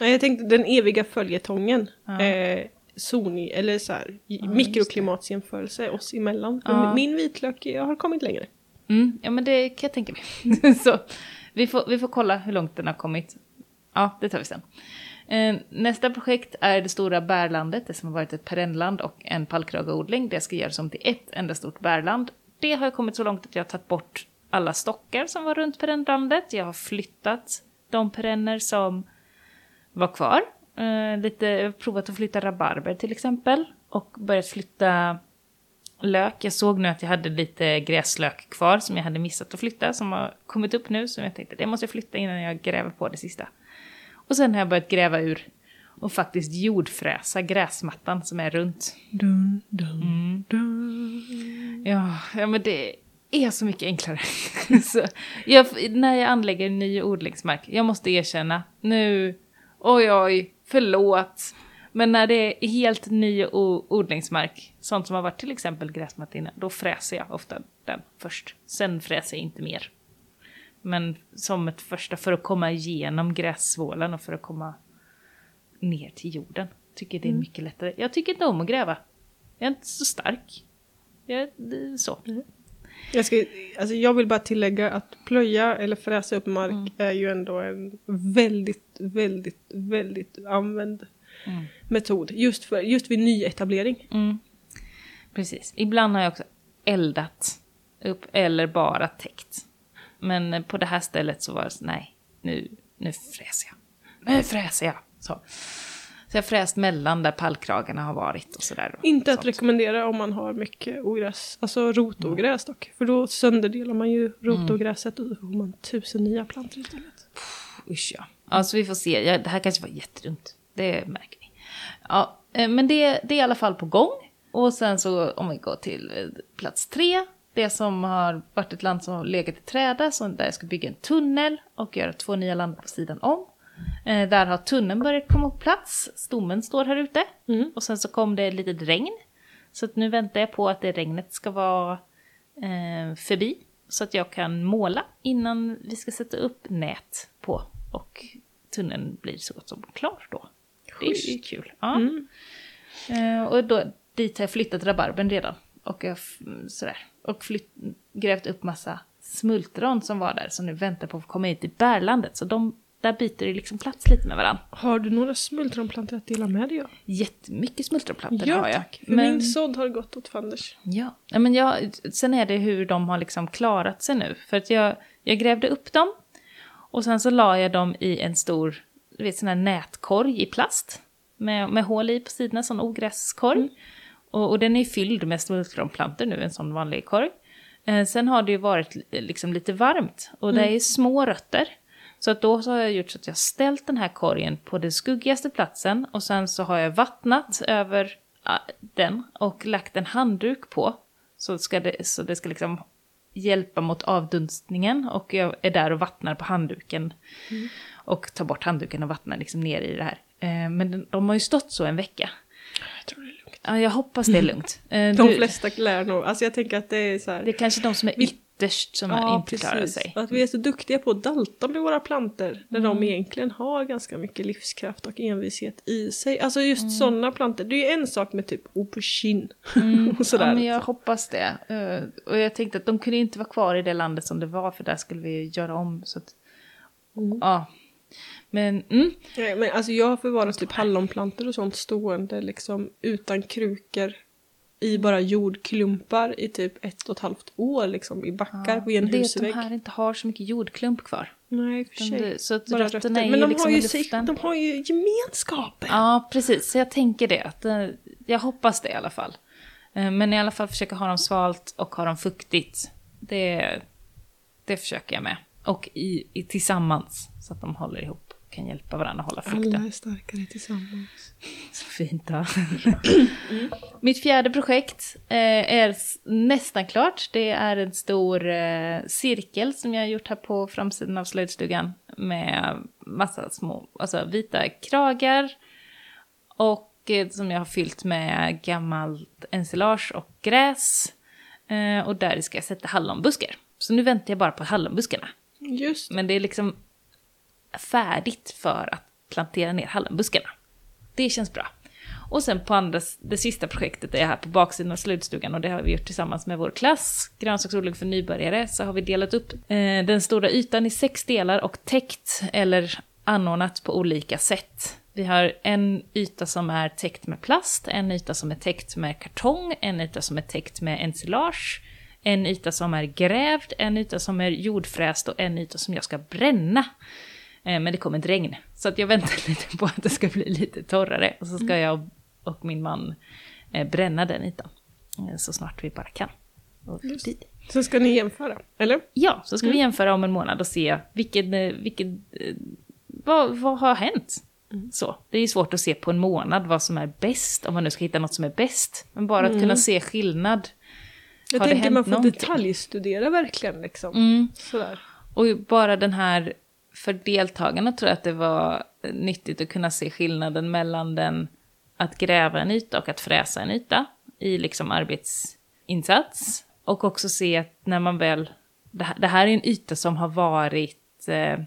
A: Nej, jag tänkte den eviga följetongen. Ja. Eh, zoni, eller så här, ja, mikroklimatsjämförelse oss emellan. Ja. Min vitlök har kommit längre.
B: Mm, ja men det kan jag tänka mig. så vi får, vi får kolla hur långt den har kommit. Ja, det tar vi sen. Eh, nästa projekt är det stora bärlandet, det som har varit ett perennland och en pallkrageodling. Det ska göras om till ett enda stort bärland. Det har kommit så långt att jag har tagit bort alla stockar som var runt perennlandet. Jag har flyttat de perenner som var kvar. Eh, lite, provat att flytta rabarber till exempel. Och börjat flytta lök. Jag såg nu att jag hade lite gräslök kvar som jag hade missat att flytta. Som har kommit upp nu. Som jag tänkte det måste jag flytta innan jag gräver på det sista. Och sen har jag börjat gräva ur och faktiskt jordfräsa gräsmattan som är runt.
A: Dun, dun, mm. dun.
B: Ja, ja, men det är så mycket enklare. så jag, när jag anlägger ny odlingsmark, jag måste erkänna, nu, oj oj, förlåt. Men när det är helt ny odlingsmark, sånt som har varit till exempel gräsmatta innan, då fräser jag ofta den först. Sen fräser jag inte mer. Men som ett första för att komma igenom grässvålen och för att komma ner till jorden. Tycker det är mm. mycket lättare. Jag tycker inte om att gräva. Jag är inte så stark. Jag, så. Mm.
A: Jag, ska, alltså jag vill bara tillägga att plöja eller fräsa upp mark mm. är ju ändå en väldigt, väldigt, väldigt använd mm. metod. Just, för, just vid nyetablering.
B: Mm. Precis. Ibland har jag också eldat upp eller bara täckt. Men på det här stället så var det så, nej, nu, nu fräser jag. Nu fräser jag. Så. Så jag fräst mellan där pallkragarna har varit och sådär.
A: Inte att rekommendera om man har mycket ogräs, alltså rotogräs mm. dock. För då sönderdelar man ju rotogräset och då får man tusen nya plantor istället.
B: Usch ja. Alltså vi får se, ja, det här kanske var jättedumt. Det märker ni. Ja, eh, men det, det är i alla fall på gång. Och sen så om vi går till eh, plats tre det som har varit ett land som har legat i träda, så där jag ska bygga en tunnel och göra två nya land på sidan om. Eh, där har tunneln börjat komma på plats, stommen står här ute. Mm. Och sen så kom det ett litet regn. Så nu väntar jag på att det regnet ska vara eh, förbi. Så att jag kan måla innan vi ska sätta upp nät på. Och tunneln blir så gott som klar då. Det är kul. Ja. Mm. Eh, och då, dit har jag flyttat rabarbern redan. Och jag, sådär och flytt, grävt upp massa smultron som var där, som nu väntar på att komma hit i bärlandet. Så de, där byter det liksom plats lite med varandra.
A: Har du några smultronplantor att dela med dig av?
B: Jättemycket smultronplantor
A: ja,
B: har jag.
A: Tack. Men... min sådd har gått åt fanders.
B: Ja, men jag, sen är det hur de har liksom klarat sig nu. För att jag, jag grävde upp dem och sen så la jag dem i en stor du vet, sån här nätkorg i plast. Med, med hål i på sidorna, sån ogräskorg. Mm. Och, och den är fylld med smultronplantor nu, en sån vanlig korg. Eh, sen har det ju varit liksom lite varmt och det mm. är små rötter. Så att då så har jag gjort så att jag ställt den här korgen på den skuggigaste platsen och sen så har jag vattnat över den och lagt en handduk på. Så, ska det, så det ska liksom hjälpa mot avdunstningen och jag är där och vattnar på handduken. Mm. Och tar bort handduken och vattnar liksom ner i det här. Eh, men de har ju stått så en vecka.
A: Jag tror det
B: Ja, jag hoppas det är lugnt.
A: De du, flesta lär nog, alltså jag tänker att det är så här.
B: Det är kanske de som är vi, ytterst som ja, inte precis. klarar sig.
A: Att vi är så duktiga på att dalta med våra planter när mm. de egentligen har ganska mycket livskraft och envishet i sig. Alltså just mm. sådana planter. Det är en sak med typ aubergine. Mm.
B: och sådär. Ja, men jag hoppas det. Uh, och jag tänkte att de kunde inte vara kvar i det landet som det var för där skulle vi göra om. Så att, mm. ja. Men, mm.
A: Nej, men alltså jag har förvarat typ hallonplantor och sånt stående liksom utan krukor i bara jordklumpar i typ ett och ett halvt år liksom i backar ja, vid en husvägg. Det är
B: att de här inte har så mycket jordklump kvar.
A: Nej, för sig.
B: Så att bara rötterna är
A: Men de,
B: liksom
A: har ju sig, de har ju gemenskapen.
B: Ja, precis. Så jag tänker det. Att, eh, jag hoppas det i alla fall. Eh, men i alla fall försöka ha dem svalt och ha dem fuktigt. Det, det försöker jag med. Och i, i, tillsammans, så att de håller ihop kan hjälpa varandra att hålla fukten.
A: Alla är starkare tillsammans.
B: Så fint då. mm. Mitt fjärde projekt eh, är nästan klart. Det är en stor eh, cirkel som jag har gjort här på framsidan av slöjdstugan. Med massa små, alltså vita kragar. Och eh, som jag har fyllt med gammalt ensilage och gräs. Och där ska jag sätta hallonbuskar. Så nu väntar jag bara på hallonbuskarna.
A: Just.
B: Men det är liksom färdigt för att plantera ner hallonbuskarna. Det känns bra. Och sen på andra, det sista projektet är här på baksidan av slutstugan och det har vi gjort tillsammans med vår klass, grönsaksodling för nybörjare, så har vi delat upp eh, den stora ytan i sex delar och täckt eller anordnat på olika sätt. Vi har en yta som är täckt med plast, en yta som är täckt med kartong, en yta som är täckt med ensilage, en yta som är grävd, en yta som är jordfräst och en yta som jag ska bränna. Eh, men det kom ett regn. Så att jag väntar lite på att det ska bli lite torrare. Och så ska mm. jag och min man eh, bränna den ytan. Eh, så snart vi bara kan.
A: Så ska ni jämföra, eller?
B: Ja, så ska mm. vi jämföra om en månad och se vilken, vilken, vad, vad har hänt? Mm. Så, det är svårt att se på en månad vad som är bäst, om man nu ska hitta något som är bäst. Men bara att kunna mm. se skillnad.
A: Jag har tänker man får detaljstudera verkligen liksom.
B: Mm. Sådär. Och bara den här för deltagarna tror jag att det var nyttigt att kunna se skillnaden mellan den att gräva en yta och att fräsa en yta i liksom arbetsinsats. Och också se att när man väl, det här, det här är en yta som har varit eh,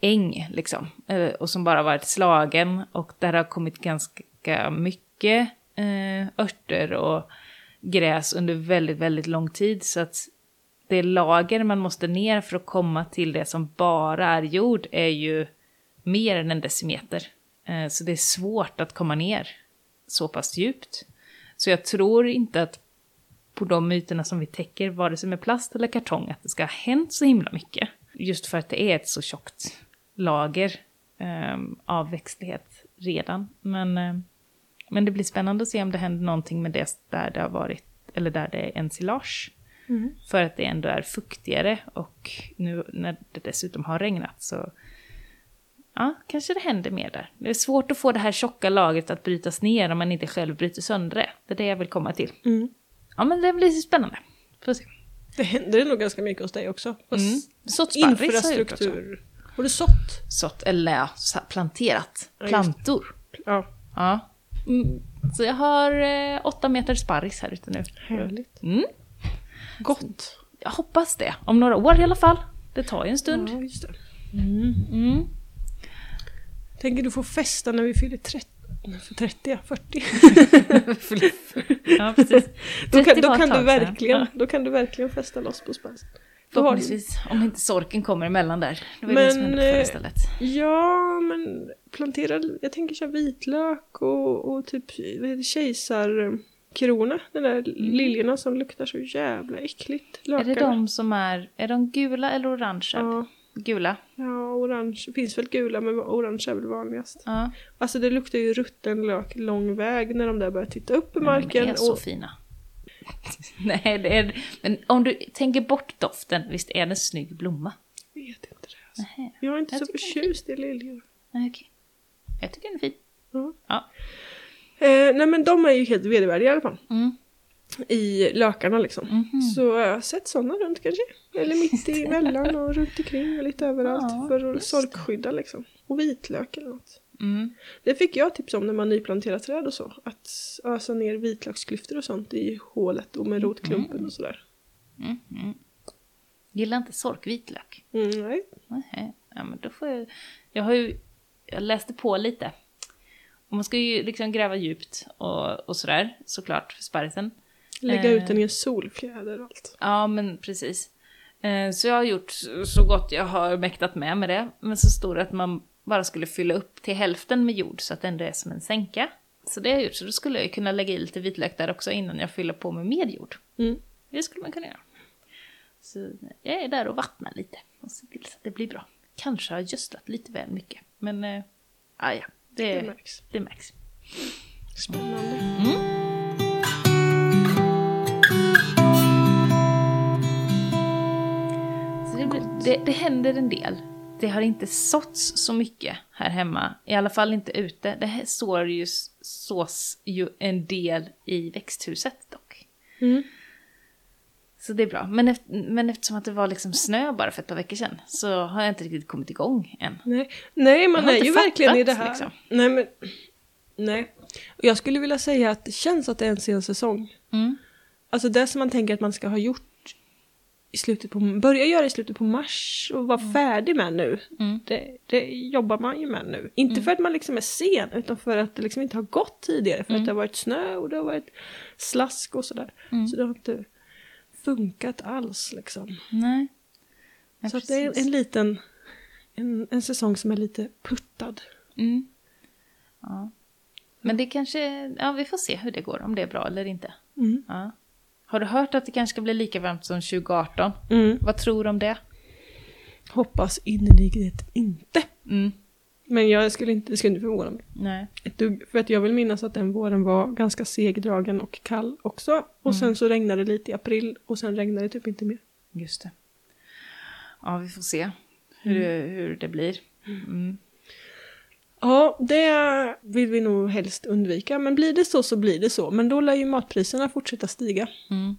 B: äng liksom, eh, och som bara varit slagen och där har kommit ganska mycket eh, örter och gräs under väldigt, väldigt lång tid. Så att det lager man måste ner för att komma till det som bara är jord är ju mer än en decimeter. Eh, så det är svårt att komma ner så pass djupt. Så jag tror inte att på de ytorna som vi täcker, vare sig med plast eller kartong, att det ska ha hänt så himla mycket. Just för att det är ett så tjockt lager ehm, av växtlighet redan. Men, eh, men det blir spännande att se om det händer någonting med det där det har varit, eller där det är ensilage. Mm. För att det ändå är fuktigare och nu när det dessutom har regnat så ja, kanske det händer mer där. Det är svårt att få det här tjocka lagret att brytas ner om man inte själv bryter sönder det. Det är det jag vill komma till. Mm. Ja men det blir spännande. Får se.
A: Det händer nog ganska mycket hos dig också. Mm.
B: Sått
A: Infrastruktur. Har du sått?
B: Sått, eller ja, planterat. Plantor.
A: Ja.
B: ja. Mm. Så jag har eh, åtta meter sparris här ute nu.
A: Härligt.
B: Mm.
A: Gott.
B: Jag hoppas det. Om några år i alla fall. Det tar ju en stund.
A: Ja, just det.
B: Mm. Mm.
A: Tänker du få festa när vi fyller 30? För 30, 40.
B: ja, precis.
A: Då kan, då, kan du verkligen, ja. då kan du verkligen festa loss på spansen.
B: Förhoppningsvis, om inte sorken kommer emellan där. Då är men, det som eh.
A: Ja, men plantera, jag tänker köra vitlök och, och typ vad heter, kejsar krona, de där mm. liljorna som luktar så jävla äckligt.
B: Lökarna. Är det de som är, är de gula eller orangea?
A: Ja.
B: Gula?
A: Ja, orange. Finns väl gula men orange är väl vanligast.
B: Ja.
A: Alltså det luktar ju rutten lök lång väg när de där börjar titta upp i marken.
B: de är så
A: och...
B: fina. Nej, det är... Men om du tänker bort doften, visst är det en snygg blomma?
A: Jag vet inte det. Alltså. Jag är inte jag så förtjust i liljor.
B: Nej, okej. Jag tycker den är fin.
A: Ja.
B: ja.
A: Eh, nej men de är ju helt vedervärdiga i alla fall.
B: Mm.
A: I lökarna liksom.
B: Mm -hmm.
A: Så jag har sett sådana runt kanske. Eller mitt emellan och runt omkring och lite överallt. Ja, för att sorkskydda liksom. Och vitlök eller något.
B: Mm.
A: Det fick jag tips om när man nyplanterar träd och så. Att ösa ner vitlöksklyftor och sånt i hålet och med rotklumpen och sådär.
B: Mm. Gillar inte sork vitlök?
A: Mm, nej.
B: Nej, ja men då får jag... Jag har ju... Jag läste på lite. Och man ska ju liksom gräva djupt och, och sådär, såklart, för sparrisen.
A: Lägga
B: Eh.
A: ut den i en solfjäder och allt.
B: Ja, men precis. Eh, Så jag har gjort så gott jag har mäktat med med det. Men så stod det att man bara skulle fylla upp till hälften med jord så att det ändå är som en sänka. Så det har jag gjort, så då skulle jag ju kunna lägga i lite vitlök där också innan jag fyller på med mer jord.
A: Mm.
B: Det skulle man kunna göra. Så jag är där och vattnar lite och ser till så att det blir bra. Kanske har jag gödslat lite väl mycket, men ah, ja, det,
A: Det
B: det,
A: märks.
B: märks.
A: Spännande.
B: Så det, det, det händer en del. Det har inte såtts så mycket här hemma, i alla fall inte ute. Det här sår ju, sås ju en del i växthuset dock.
A: Mm.
B: Så det är bra. Men, efter, men eftersom att det var liksom snö bara för ett par veckor sedan så har jag inte riktigt kommit igång än.
A: Nej. nej, man är ju verkligen i det här.
B: liksom.
A: Nej, men... Nej. Jag skulle vilja säga att det känns att det är en sen säsong.
B: Mm.
A: Alltså det som man tänker att man ska ha gjort i slutet på, börja göra i slutet på mars och vara färdig med nu.
B: Mm.
A: Det, det jobbar man ju med nu. Inte för att man liksom är sen utan för att det liksom inte har gått tidigare. För att det har varit snö och det har varit slask och sådär.
B: Mm.
A: Så det har inte funkat alls liksom.
B: Nej. Ja,
A: så det är en liten, en, en säsong som är lite puttad.
B: Mm. Ja. Men det kanske, ja vi får se hur det går, om det är bra eller inte.
A: Mm.
B: Ja. Har du hört att det kanske ska bli lika varmt som 2018?
A: Mm.
B: Vad tror du om det?
A: Hoppas innerligt inte.
B: Mm.
A: Men jag skulle inte, det skulle inte förvåna mig.
B: Nej.
A: Ett dugg, för att jag vill minnas att den våren var ganska segdragen och kall också. Och
B: Mm.
A: sen så regnade det lite i april och sen regnade det typ inte mer.
B: Just det. Ja, vi får se hur, det, hur det blir. Mm.
A: Ja, det vill vi nog helst undvika. Men blir det så så blir det så. Men då lär ju matpriserna fortsätta stiga.
B: Mm.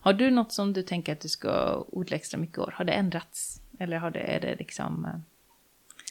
B: Har du något som du tänker att du ska odla extra mycket år? Har det ändrats? Eller har det, är det liksom, eh,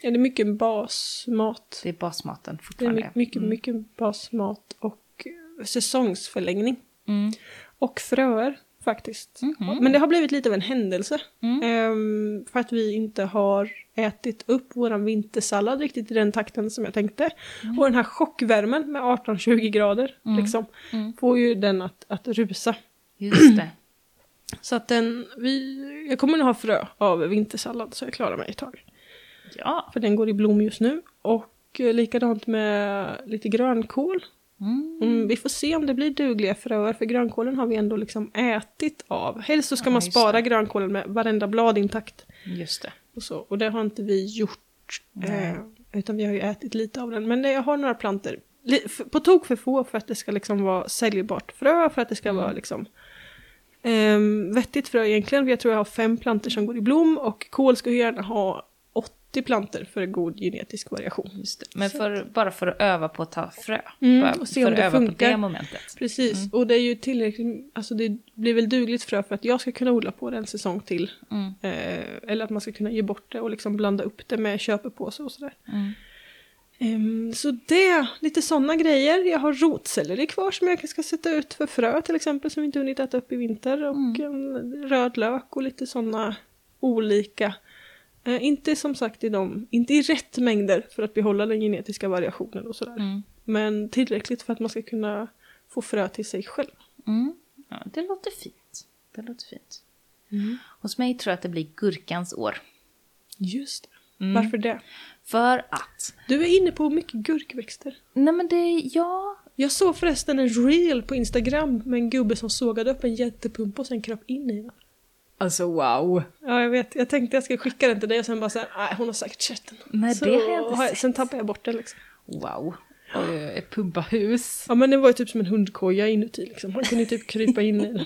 A: Är det mycket basmat?
B: det är basmaten
A: Det är
B: fortfarande?
A: my- mycket,
B: Mm.
A: mycket basmat och säsongsförlängning.
B: Mm.
A: Och fröer faktiskt.
B: Mhm.
A: Men det har blivit lite av en händelse.
B: Mm.
A: Ehm, för att vi inte har ätit upp våran vintersallad riktigt i den takten som jag tänkte. Och den här chockvärmen med 18-20 grader liksom,
B: Mm.
A: får ju den att, att rusa.
B: Just det.
A: Så att den, vi, jag kommer nog ha frö av vintersallad så jag klarar mig ett tag.
B: Ja.
A: För den går i blom just nu. Och eh, likadant med lite grönkål.
B: Mm.
A: Mm, vi får se om det blir dugliga fröer, för grönkålen har vi ändå liksom ätit av. Helst så ska
B: Ja,
A: man spara
B: det.
A: grönkålen med varenda blad intakt.
B: Just det.
A: Och, så. och det har inte vi gjort. Eh, utan vi har ju ätit lite av den. Men jag har några planter. På tok för få för att det ska liksom vara säljbart frö. För att det ska
B: Mm.
A: vara liksom ehm, vettigt frö egentligen. Jag tror jag har fem planter som går i blom. Och kål ska ju gärna ha 80 planter för god genetisk variation.
B: Men för, bara för att öva på att ta frö.
A: Mm, och se
B: för
A: om
B: att
A: det
B: öva på
A: funkar.
B: det momentet.
A: Precis,
B: Mm.
A: och det är ju tillräckligt, alltså det blir väl dugligt frö för att jag ska kunna odla på det en säsong till.
B: Mm.
A: Eh, eller att man ska kunna ge bort det och liksom blanda upp det med köpepåse och sådär. Ehm, så det, lite sådana grejer. Jag har rotselleri kvar som jag ska sätta ut för frö till exempel som vi inte hunnit äta upp i vinter. Och
B: Mm.
A: en röd lök och lite sådana olika. Eh, inte som sagt i de, inte i rätt mängder för att behålla den genetiska variationen och sådär.
B: Mm.
A: Men tillräckligt för att man ska kunna få frö till sig själv.
B: Mm. Ja, det låter fint. Det låter fint. Hos mig tror jag att det blir gurkans år.
A: Just det.
B: Mm.
A: Varför det?
B: För att...
A: Du är inne på mycket gurkväxter.
B: Nej men det, ja...
A: Jag såg förresten en reel på Instagram med en gubbe som sågade upp en jättepumpa och sen kröp in i den.
B: Alltså wow.
A: Ja, jag vet. Jag tänkte jag ska skicka den till dig och sen bara såhär, nej hon har säkert sett den.
B: Nej,
A: Så
B: det har jag inte sett.
A: Sen tappade jag bort den liksom.
B: Wow. Och ett pumpahus.
A: Ja men det var ju typ som en hundkoja inuti liksom. Han kunde ju typ krypa in i den.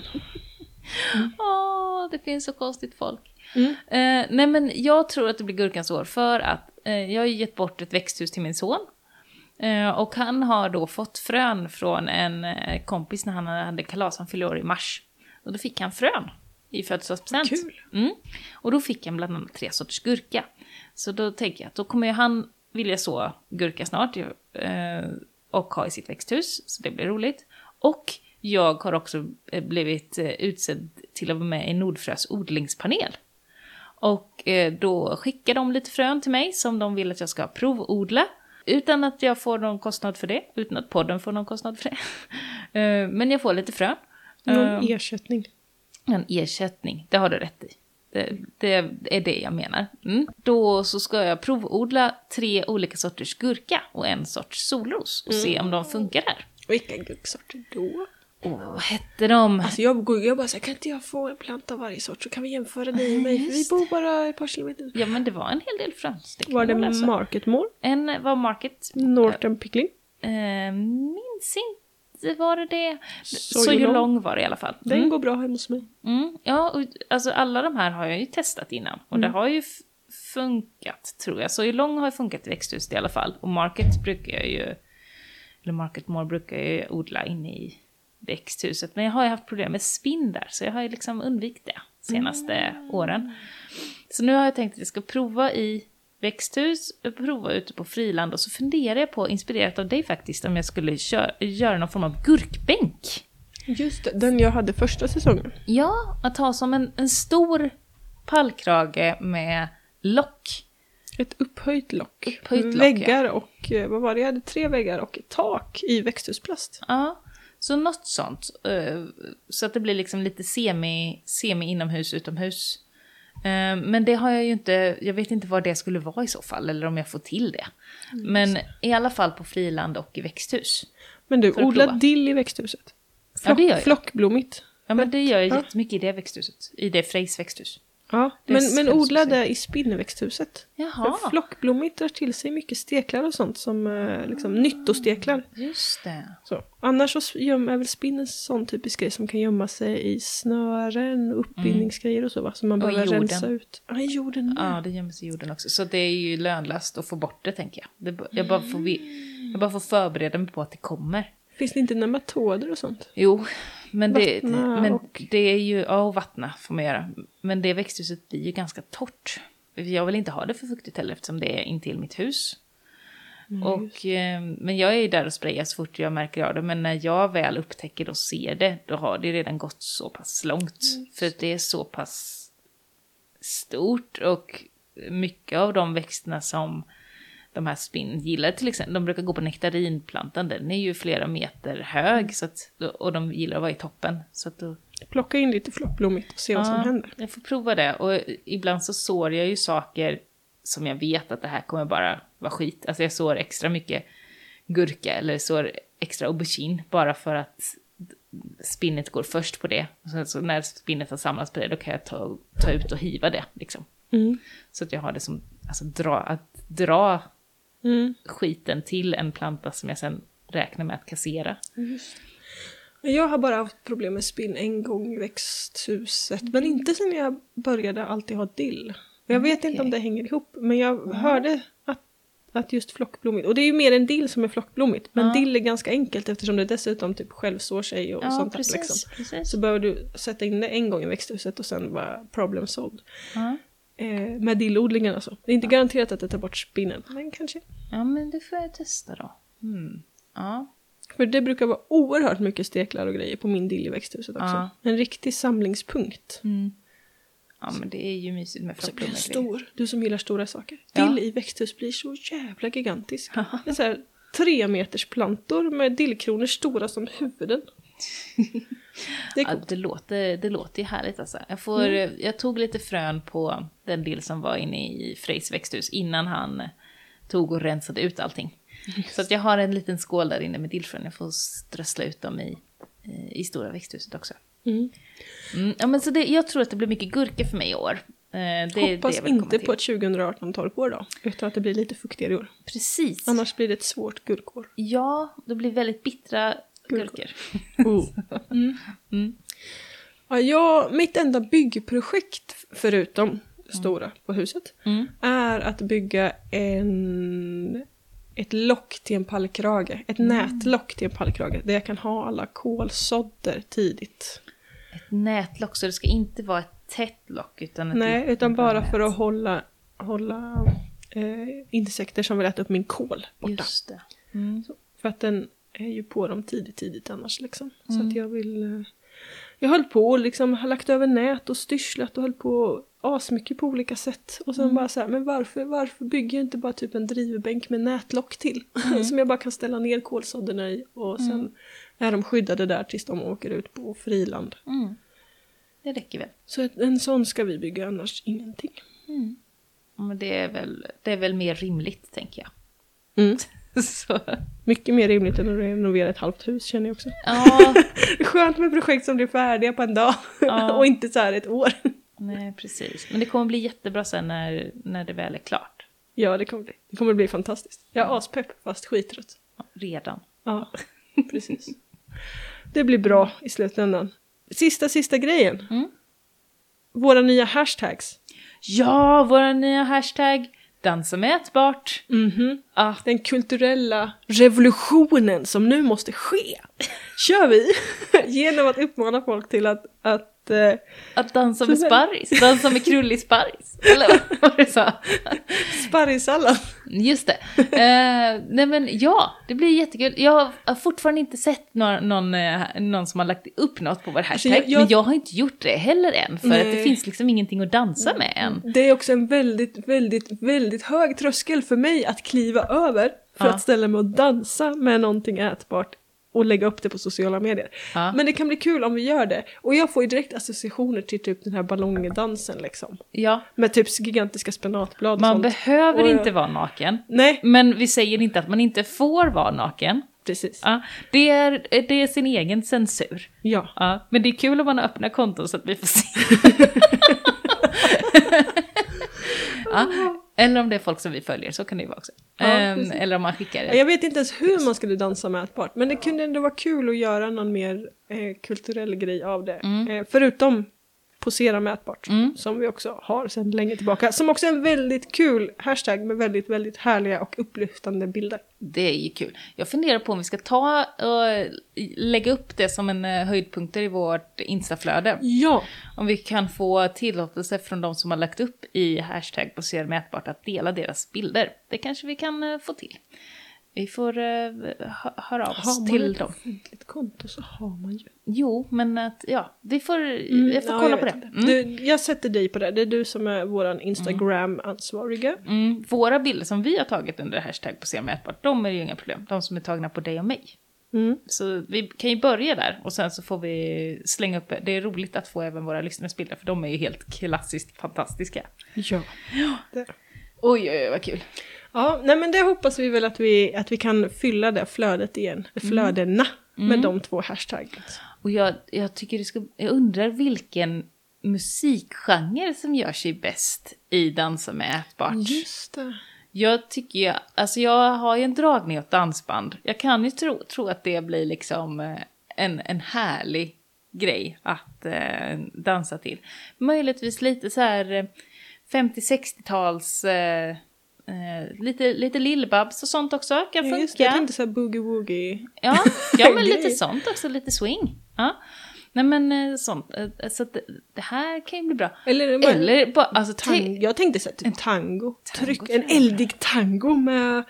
B: Åh, det finns så konstigt folk.
A: Mm.
B: Eh, nej men jag tror att det blir gurkans år för att eh, jag har gett bort ett växthus till min son. Eh, och han har då fått frön från en kompis när han hade kalas, han fyllde år i mars. Och då fick han frön i födelsedagspresent.
A: Kul.
B: Mm. Och då fick han bland annat tre sorters gurka. Så då tänker jag att då kommer ju han vilja så gurka snart eh, och ha i sitt växthus, så det blir roligt. Och jag har också eh, blivit eh, utsedd till att vara med i Nordfrös odlingspanel. Och då skickar de lite frön till mig som de vill att jag ska provodla. Utan att jag får någon kostnad för det, utan att podden får någon kostnad för det. Men jag får lite frön.
A: Någon ersättning.
B: En ersättning, det har du rätt i. Det, det är det jag menar. Mm. Då så ska jag provodla tre olika sorters gurka och en sorts solros och se om de funkar där.
A: Vilka gurksorter då?
B: Åh, vad hette de?
A: Alltså jag, jag bara såhär, kan inte jag få en planta av varje sort så kan vi jämföra dig och mig för vi bor bara ett par kilometer.
B: Ja men det var en hel del frönstickor.
A: Var det
B: alltså.
A: Market Mall?
B: En var Market.
A: Northern Pickling?
B: Eh, minns inte, var det det?
A: So
B: Så
A: You
B: ju
A: Long.
B: lång var det i alla fall.
A: Den
B: Mm.
A: går bra hemma hos mig.
B: Mm. Ja, och, alltså alla de här har jag ju testat innan. Och det har ju funkat, tror jag. Så ju lång har ju funkat i växthuset i alla fall. Och Market brukar jag ju, eller Market More brukar jag ju odla inne i växthuset. Men jag har ju haft problem med spinn där, så jag har ju liksom undvikit det senaste åren. Så nu har jag tänkt att jag ska prova i växthus, prova ute på friland och så funderar jag på, inspirerat av dig faktiskt, om jag skulle kö- göra någon form av gurkbänk.
A: Just det, den jag hade första säsongen.
B: Ja, att ha som en, en stor pallkrage med lock.
A: Ett upphöjt lock.
B: Upphöjt lock,
A: väggar och, eh, vad var det, jag hade tre väggar och ett tak i växthusplast.
B: Ja, så något sånt. eh, Så att det blir liksom lite semi, semi inomhus, utomhus. Eh, Men det har jag ju inte, jag vet inte vad det skulle vara i så fall, eller om jag får till det. Men i alla fall på friland och i växthus.
A: Men du,
B: För att
A: odla
B: prova.
A: dill i växthuset.
B: Ja, det gör jag.
A: Flockblommigt.
B: Ja, men det gör jag
A: Ja.
B: jättemycket i det växthuset. I det Freys växthus.
A: Ja, men, men
B: självsuccé.
A: odla det i spinnväxthuset.
B: Jaha,
A: För Flockblommigt drar till sig mycket steklar och sånt som eh, liksom nyttosteklar.
B: just det.
A: Så. Annars så är väl spinn en sån typisk grej som kan gömma sig i snören och uppbindningsgrejer och så va? Som man behöver rensa ut. Ja, i jorden med.
B: Ja, det gömmer sig i jorden också. Så det är ju lönlöst att få bort det, tänker jag. Det, jag, bara får, jag bara får förbereda mig på att det kommer.
A: Finns det inte nematoder och sånt?
B: Jo, men det,
A: Vattna
B: men
A: och-
B: det är ju... Ja, och vattna får man göra. Men det växthuset blir ju ganska torrt. Jag vill inte ha det för fuktigt heller eftersom det är intill mitt hus. och, eh, men jag är ju där och sprayar så fort jag märker av det. Men när jag väl upptäcker och ser det, då har det redan gått så pass långt. För att det är så pass stort och mycket av de växterna som de här spinn gillar till exempel, de brukar gå på nektarinplantan, den är ju flera meter hög så att, och de gillar att vara i toppen. Så att då,
A: Plocka in lite flockblommigt och se vad som
B: Ja,
A: händer.
B: Jag får prova det och ibland så sår jag ju saker som jag vet att det här kommer bara vara skit. Alltså jag sår extra mycket gurka eller sår extra aubergine bara för att spinnet går först på det. Och sen så när spinnet har samlats på det då kan jag ta, ta ut och hiva det liksom.
A: Mm.
B: Så att jag har det som, alltså dra, att dra
A: Mm.
B: skiten till en planta som jag sen räknar med att kassera.
A: Men Jag har bara haft problem med spinn en gång i växthuset. Men inte sen jag började alltid ha dill. Jag vet inte om det hänger ihop. Men jag hörde att, att just flockblommigt. Och det är ju mer än dill som är flockblommigt. Men
B: Ja.
A: dill är ganska enkelt eftersom det dessutom typ självsår sig och
B: Ja,
A: sånt där.
B: precis.
A: Liksom.
B: precis.
A: Så behöver du sätta in det en gång i växthuset och sen vara problem solved.
B: Ja.
A: Eh, med dillodlingen alltså. Det är inte garanterat att det tar bort spinnen. Men kanske.
B: ja, men det får jag testa då. Mm. Ja.
A: För det brukar vara oerhört mycket steklar och grejer på min dill i växthuset också.
B: Ja.
A: En riktig samlingspunkt.
B: Mm. Ja, men det är ju mysigt med
A: Och så blir stor. Du som gillar stora saker.
B: Ja.
A: Dill i växthus blir så jävla gigantisk. Det är så här tre meters plantor med dillkronor stora som huvuden. Det
B: Ja, det, låter, det låter ju härligt alltså. Jag, får, jag tog lite frön på den del som var inne i Freys växthus innan han tog och rensade ut allting. Så att jag har en liten skål där inne med dillfrön. Jag får strössla ut dem i, eh, i stora växthuset också.
A: Mm.
B: Mm, ja, men så det, jag tror att det blir mycket gurka för mig i år. Eh, det det
A: Hoppas
B: komma
A: inte på ett 2018 torkår då. Utan att det blir lite fuktigare i år.
B: Precis.
A: Annars blir det ett svårt gurkår.
B: Ja, det blir väldigt bittra
A: Gurkor.
B: gurkor.
A: Mm.
B: Mm.
A: Ja, jag, mitt enda byggprojekt förutom det stora på huset
B: Mm.
A: är att bygga en, ett lock till en pallkrage. Ett
B: Mm.
A: nätlock till en pallkrage där jag kan ha alla kolsådder tidigt.
B: Ett nätlock, så det ska inte vara ett tätt lock utan ett
A: Nej, utan bara
B: nät.
A: för att hålla, hålla eh, insekter som vill äta upp min kål borta.
B: Just det. Mm.
A: För att den, är ju på dem tidigt, tidigt annars liksom. Så att jag vill... eh, Jag höll på och liksom har lagt över nät och styrslat och höll på asmycket på olika sätt. Och sen bara så här, men varför, varför bygger jag inte bara typ en drivbänk med nätlock till? som jag bara kan ställa ner kolsådderna i och sen är de skyddade där tills de åker ut på friland.
B: Mm. Det räcker väl.
A: Så en sån ska vi bygga, annars ingenting.
B: Men det är väl, det är väl mer rimligt, tänker jag. Så.
A: Mycket mer rimligt än att renovera ett halvt hus känner jag också.
B: Ja,
A: Det är skönt med projekt som blir färdiga på en dag
B: Ja.
A: och inte så här ett år.
B: nej precis. Men det kommer bli jättebra sen när, när det väl är klart.
A: Ja, det kommer bli. Det kommer bli fantastiskt. Jag är aspepp fast skittrött.
B: Ja, Redan.
A: Ja, precis. Det blir bra i slutändan. Sista, sista grejen.
B: Mm.
A: Våra nya hashtags.
B: Ja, vår nya hashtag dansa med ätbart.
A: Mhm.
B: Ah,
A: Den kulturella revolutionen som nu måste ske. Kör vi genom att uppmana folk till att, att eh,
B: att dansa med sparris, dansa med krullig sparris. Eller vad var det du sa?
A: sparrissallad.
B: Just det. Eh, nej men ja, det blir jättekul. Jag har fortfarande inte sett någon, någon, eh, någon som har lagt upp något på vår hashtag.
A: jag- jag-
B: Men jag har inte gjort det heller än. För att det finns liksom ingenting att dansa med än.
A: Det är också en väldigt, väldigt, väldigt hög tröskel för mig att kliva över för
B: Ja.
A: att ställa mig och dansa med någonting ätbart och lägga upp det på sociala medier.
B: Ja.
A: Men det kan bli kul om vi gör det. Och jag får ju direkt associationer till typ den här ballongdansen liksom.
B: Ja,
A: Med typ gigantiska spenatblad och
B: man
A: sånt.
B: behöver
A: Och jag-
B: inte vara naken.
A: Nej,
B: Men vi säger inte att man inte får vara naken.
A: precis.
B: Ja, det, är, det är sin egen censur.
A: Ja.
B: Ja, men det är kul om man öppnar konton så att vi får se. ja, eller om det är folk som vi följer, så kan det ju vara också.
A: Ja, precis.
B: eller om man skickar det.
A: Jag vet inte ens hur man skulle dansa mätbart, men det kunde ändå vara kul att göra någon mer eh, kulturell grej av det. Eh, förutom posera mätbart,
B: Mm.
A: som vi också har sedan länge tillbaka. Som också är en väldigt kul hashtag med väldigt, väldigt härliga och upplyftande bilder.
B: Det är ju kul. Jag funderar på om vi ska ta och lägga upp det som en eh, höjdpunkter i vårt instaflöde.
A: Ja,
B: Om vi kan få tillåtelse från de som har lagt upp i hashtag posera mätbart att dela deras bilder. Det kanske vi kan eh, få till. Vi får uh, hö- höra av
A: har
B: oss
A: man
B: till
A: ett
B: dem.
A: offentligt konto så har man ju.
B: Jo, men att, ja, vi får, jag får
A: Ja,
B: kolla
A: jag
B: på det. Mm.
A: Du, jag sätter dig på det, det är du som är våran Instagram-ansvariga.
B: Mm. Våra bilder som vi har tagit under hashtag på mätbart, de är ju inga problem. De som är tagna på dig och mig.
A: Mm.
B: Så vi kan ju börja där och sen så får vi slänga upp, det är roligt att få även våra lyssnares bilder för de är ju helt klassiskt fantastiska.
A: Ja. Det.
B: Oj, oj, oj, vad kul.
A: Ja, nej men det hoppas vi väl att vi, att vi kan fylla det flödet igen, flödena, med de två hashtaggen.
B: Och jag, jag tycker det ska, jag undrar vilken musikgenre som gör sig bäst i Dansa med ätbart.
A: Just det.
B: Jag tycker ju, alltså jag har ju en dragning åt dansband. Jag kan ju tro, tro att det blir liksom eh, en, en härlig grej att eh, dansa till. Möjligtvis lite så här eh, 50-60-tals, eh, eh, lite, lite lillbabs och sånt också kan
A: Ja, just det. Jag
B: funka.
A: tänkte såhär boogie-woogie.
B: Ja, ja men lite sånt också, lite swing. Ja. Nej men eh, sånt, Eh, så att det, här kan ju bli bra.
A: Eller,
B: Eller bara, alltså
A: tang- jag tänkte såhär typ tango.
B: tango
A: Tryck, en eldig tango med,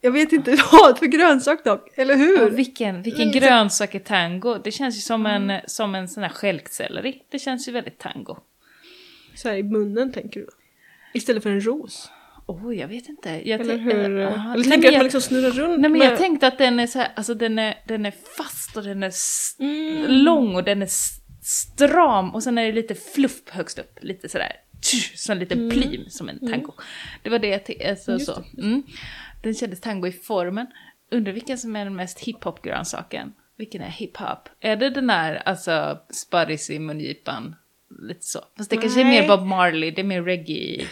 A: jag vet inte vad för grönsak dock, eller hur?
B: Ja, vilken, vilken grönsak är tango? Det känns ju som en, som en sån här stjälkselleri. Det känns ju väldigt tango.
A: Såhär i munnen tänker du? Istället för en ros.
B: Oh, jag vet inte. Jag
A: Eller hur?
B: eh,
A: Eller
B: aha.
A: tänker
B: Nej,
A: att man liksom snurrar runt
B: Nej men
A: med...
B: jag tänkte att den är så här, alltså den är, den är fast och den är
A: Mm.
B: lång och den är stram och sen är det lite fluff högst upp, lite sådär, tsch, som en liten plym som en tango. Det var det jag tänkte, alltså,
A: Mm. Just
B: så. Mm. Den kändes tango i formen. Undrar vilken som är den mest hiphop-grönsaken? Vilken är hiphop? Är det den där, alltså, sparris i mungipan? Lite så. Fast det kanske är
A: Nej.
B: mer Bob Marley, det är mer reggae.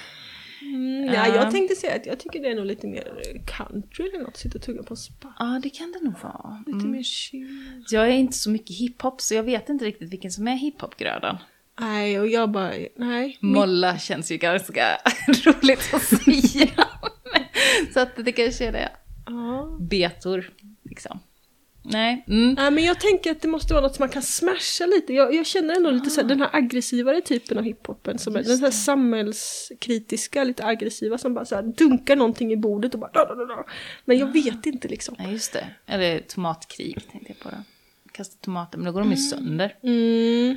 A: Mm, ja, jag tänkte säga att jag tycker det är nog lite mer country eller något, sitta och tugga på en spa.
B: Ja, det kan det nog vara.
A: Lite mer chill.
B: Jag är inte så mycket hiphop så jag vet inte riktigt vilken som är hiphopgrödan.
A: Nej, och jag bara, nej.
B: Molla känns ju ganska roligt att säga. så att det kanske är det.
A: Ja.
B: Betor, liksom. Nej. Mm.
A: Nej men jag tänker att det måste vara något som man kan smasha lite. Jag, jag känner ändå lite så här, den här aggressivare typen av hiphopen. Som är, den här samhällskritiska, lite aggressiva som bara så här dunkar någonting i bordet och bara da, da, da, da. Men jag vet inte liksom.
B: Ja, just det. Eller tomatkrig tänkte jag på. Då. Kasta tomater, men då går de ju sönder.
A: Mm.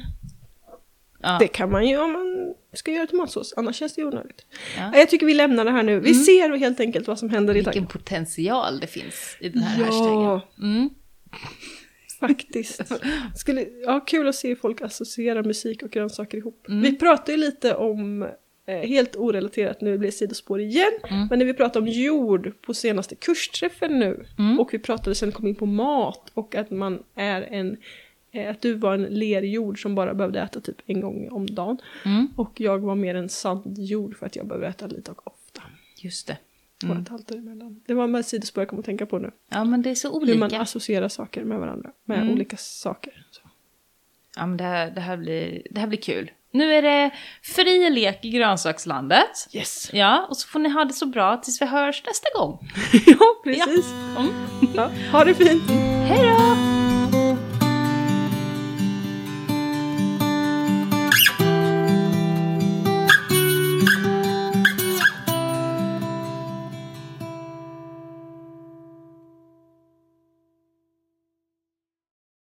B: Ja.
A: Det kan man ju om man ska göra tomatsås, annars känns det ju onödigt.
B: Ja.
A: Jag tycker vi lämnar det här nu. Vi ser helt enkelt vad som händer i
B: Vilken potential det finns i den här
A: Ja.
B: hashtaggen. Mm.
A: Faktiskt. Skulle, ja, kul att se hur folk associerar musik och grönsaker ihop. Vi pratade ju lite om, eh, helt orelaterat nu blir det sidospår igen, men när vi pratade om jord på senaste kursträffen nu och vi pratade sen kom in på mat och att man är en eh, att du var en lerjord som bara behövde äta typ en gång om dagen.
B: Mm.
A: Och jag var mer en sandjord för att jag behöver äta lite och ofta.
B: Just det.
A: Mm. Och ett halvt däremellan. Det var med sidospår jag kom att tänka på nu.
B: Ja, men det är så
A: Hur
B: olika.
A: man associerar saker med varandra. Med
B: Mm.
A: olika saker. Så.
B: Ja, men det här, det, här blir, det här blir kul. Nu är det fri lek i grönsakslandet.
A: Yes!
B: Ja, och så får ni ha det så bra tills vi hörs nästa gång.
A: ja, precis.
B: Mm.
A: Ja, ha det fint!
B: Hej då!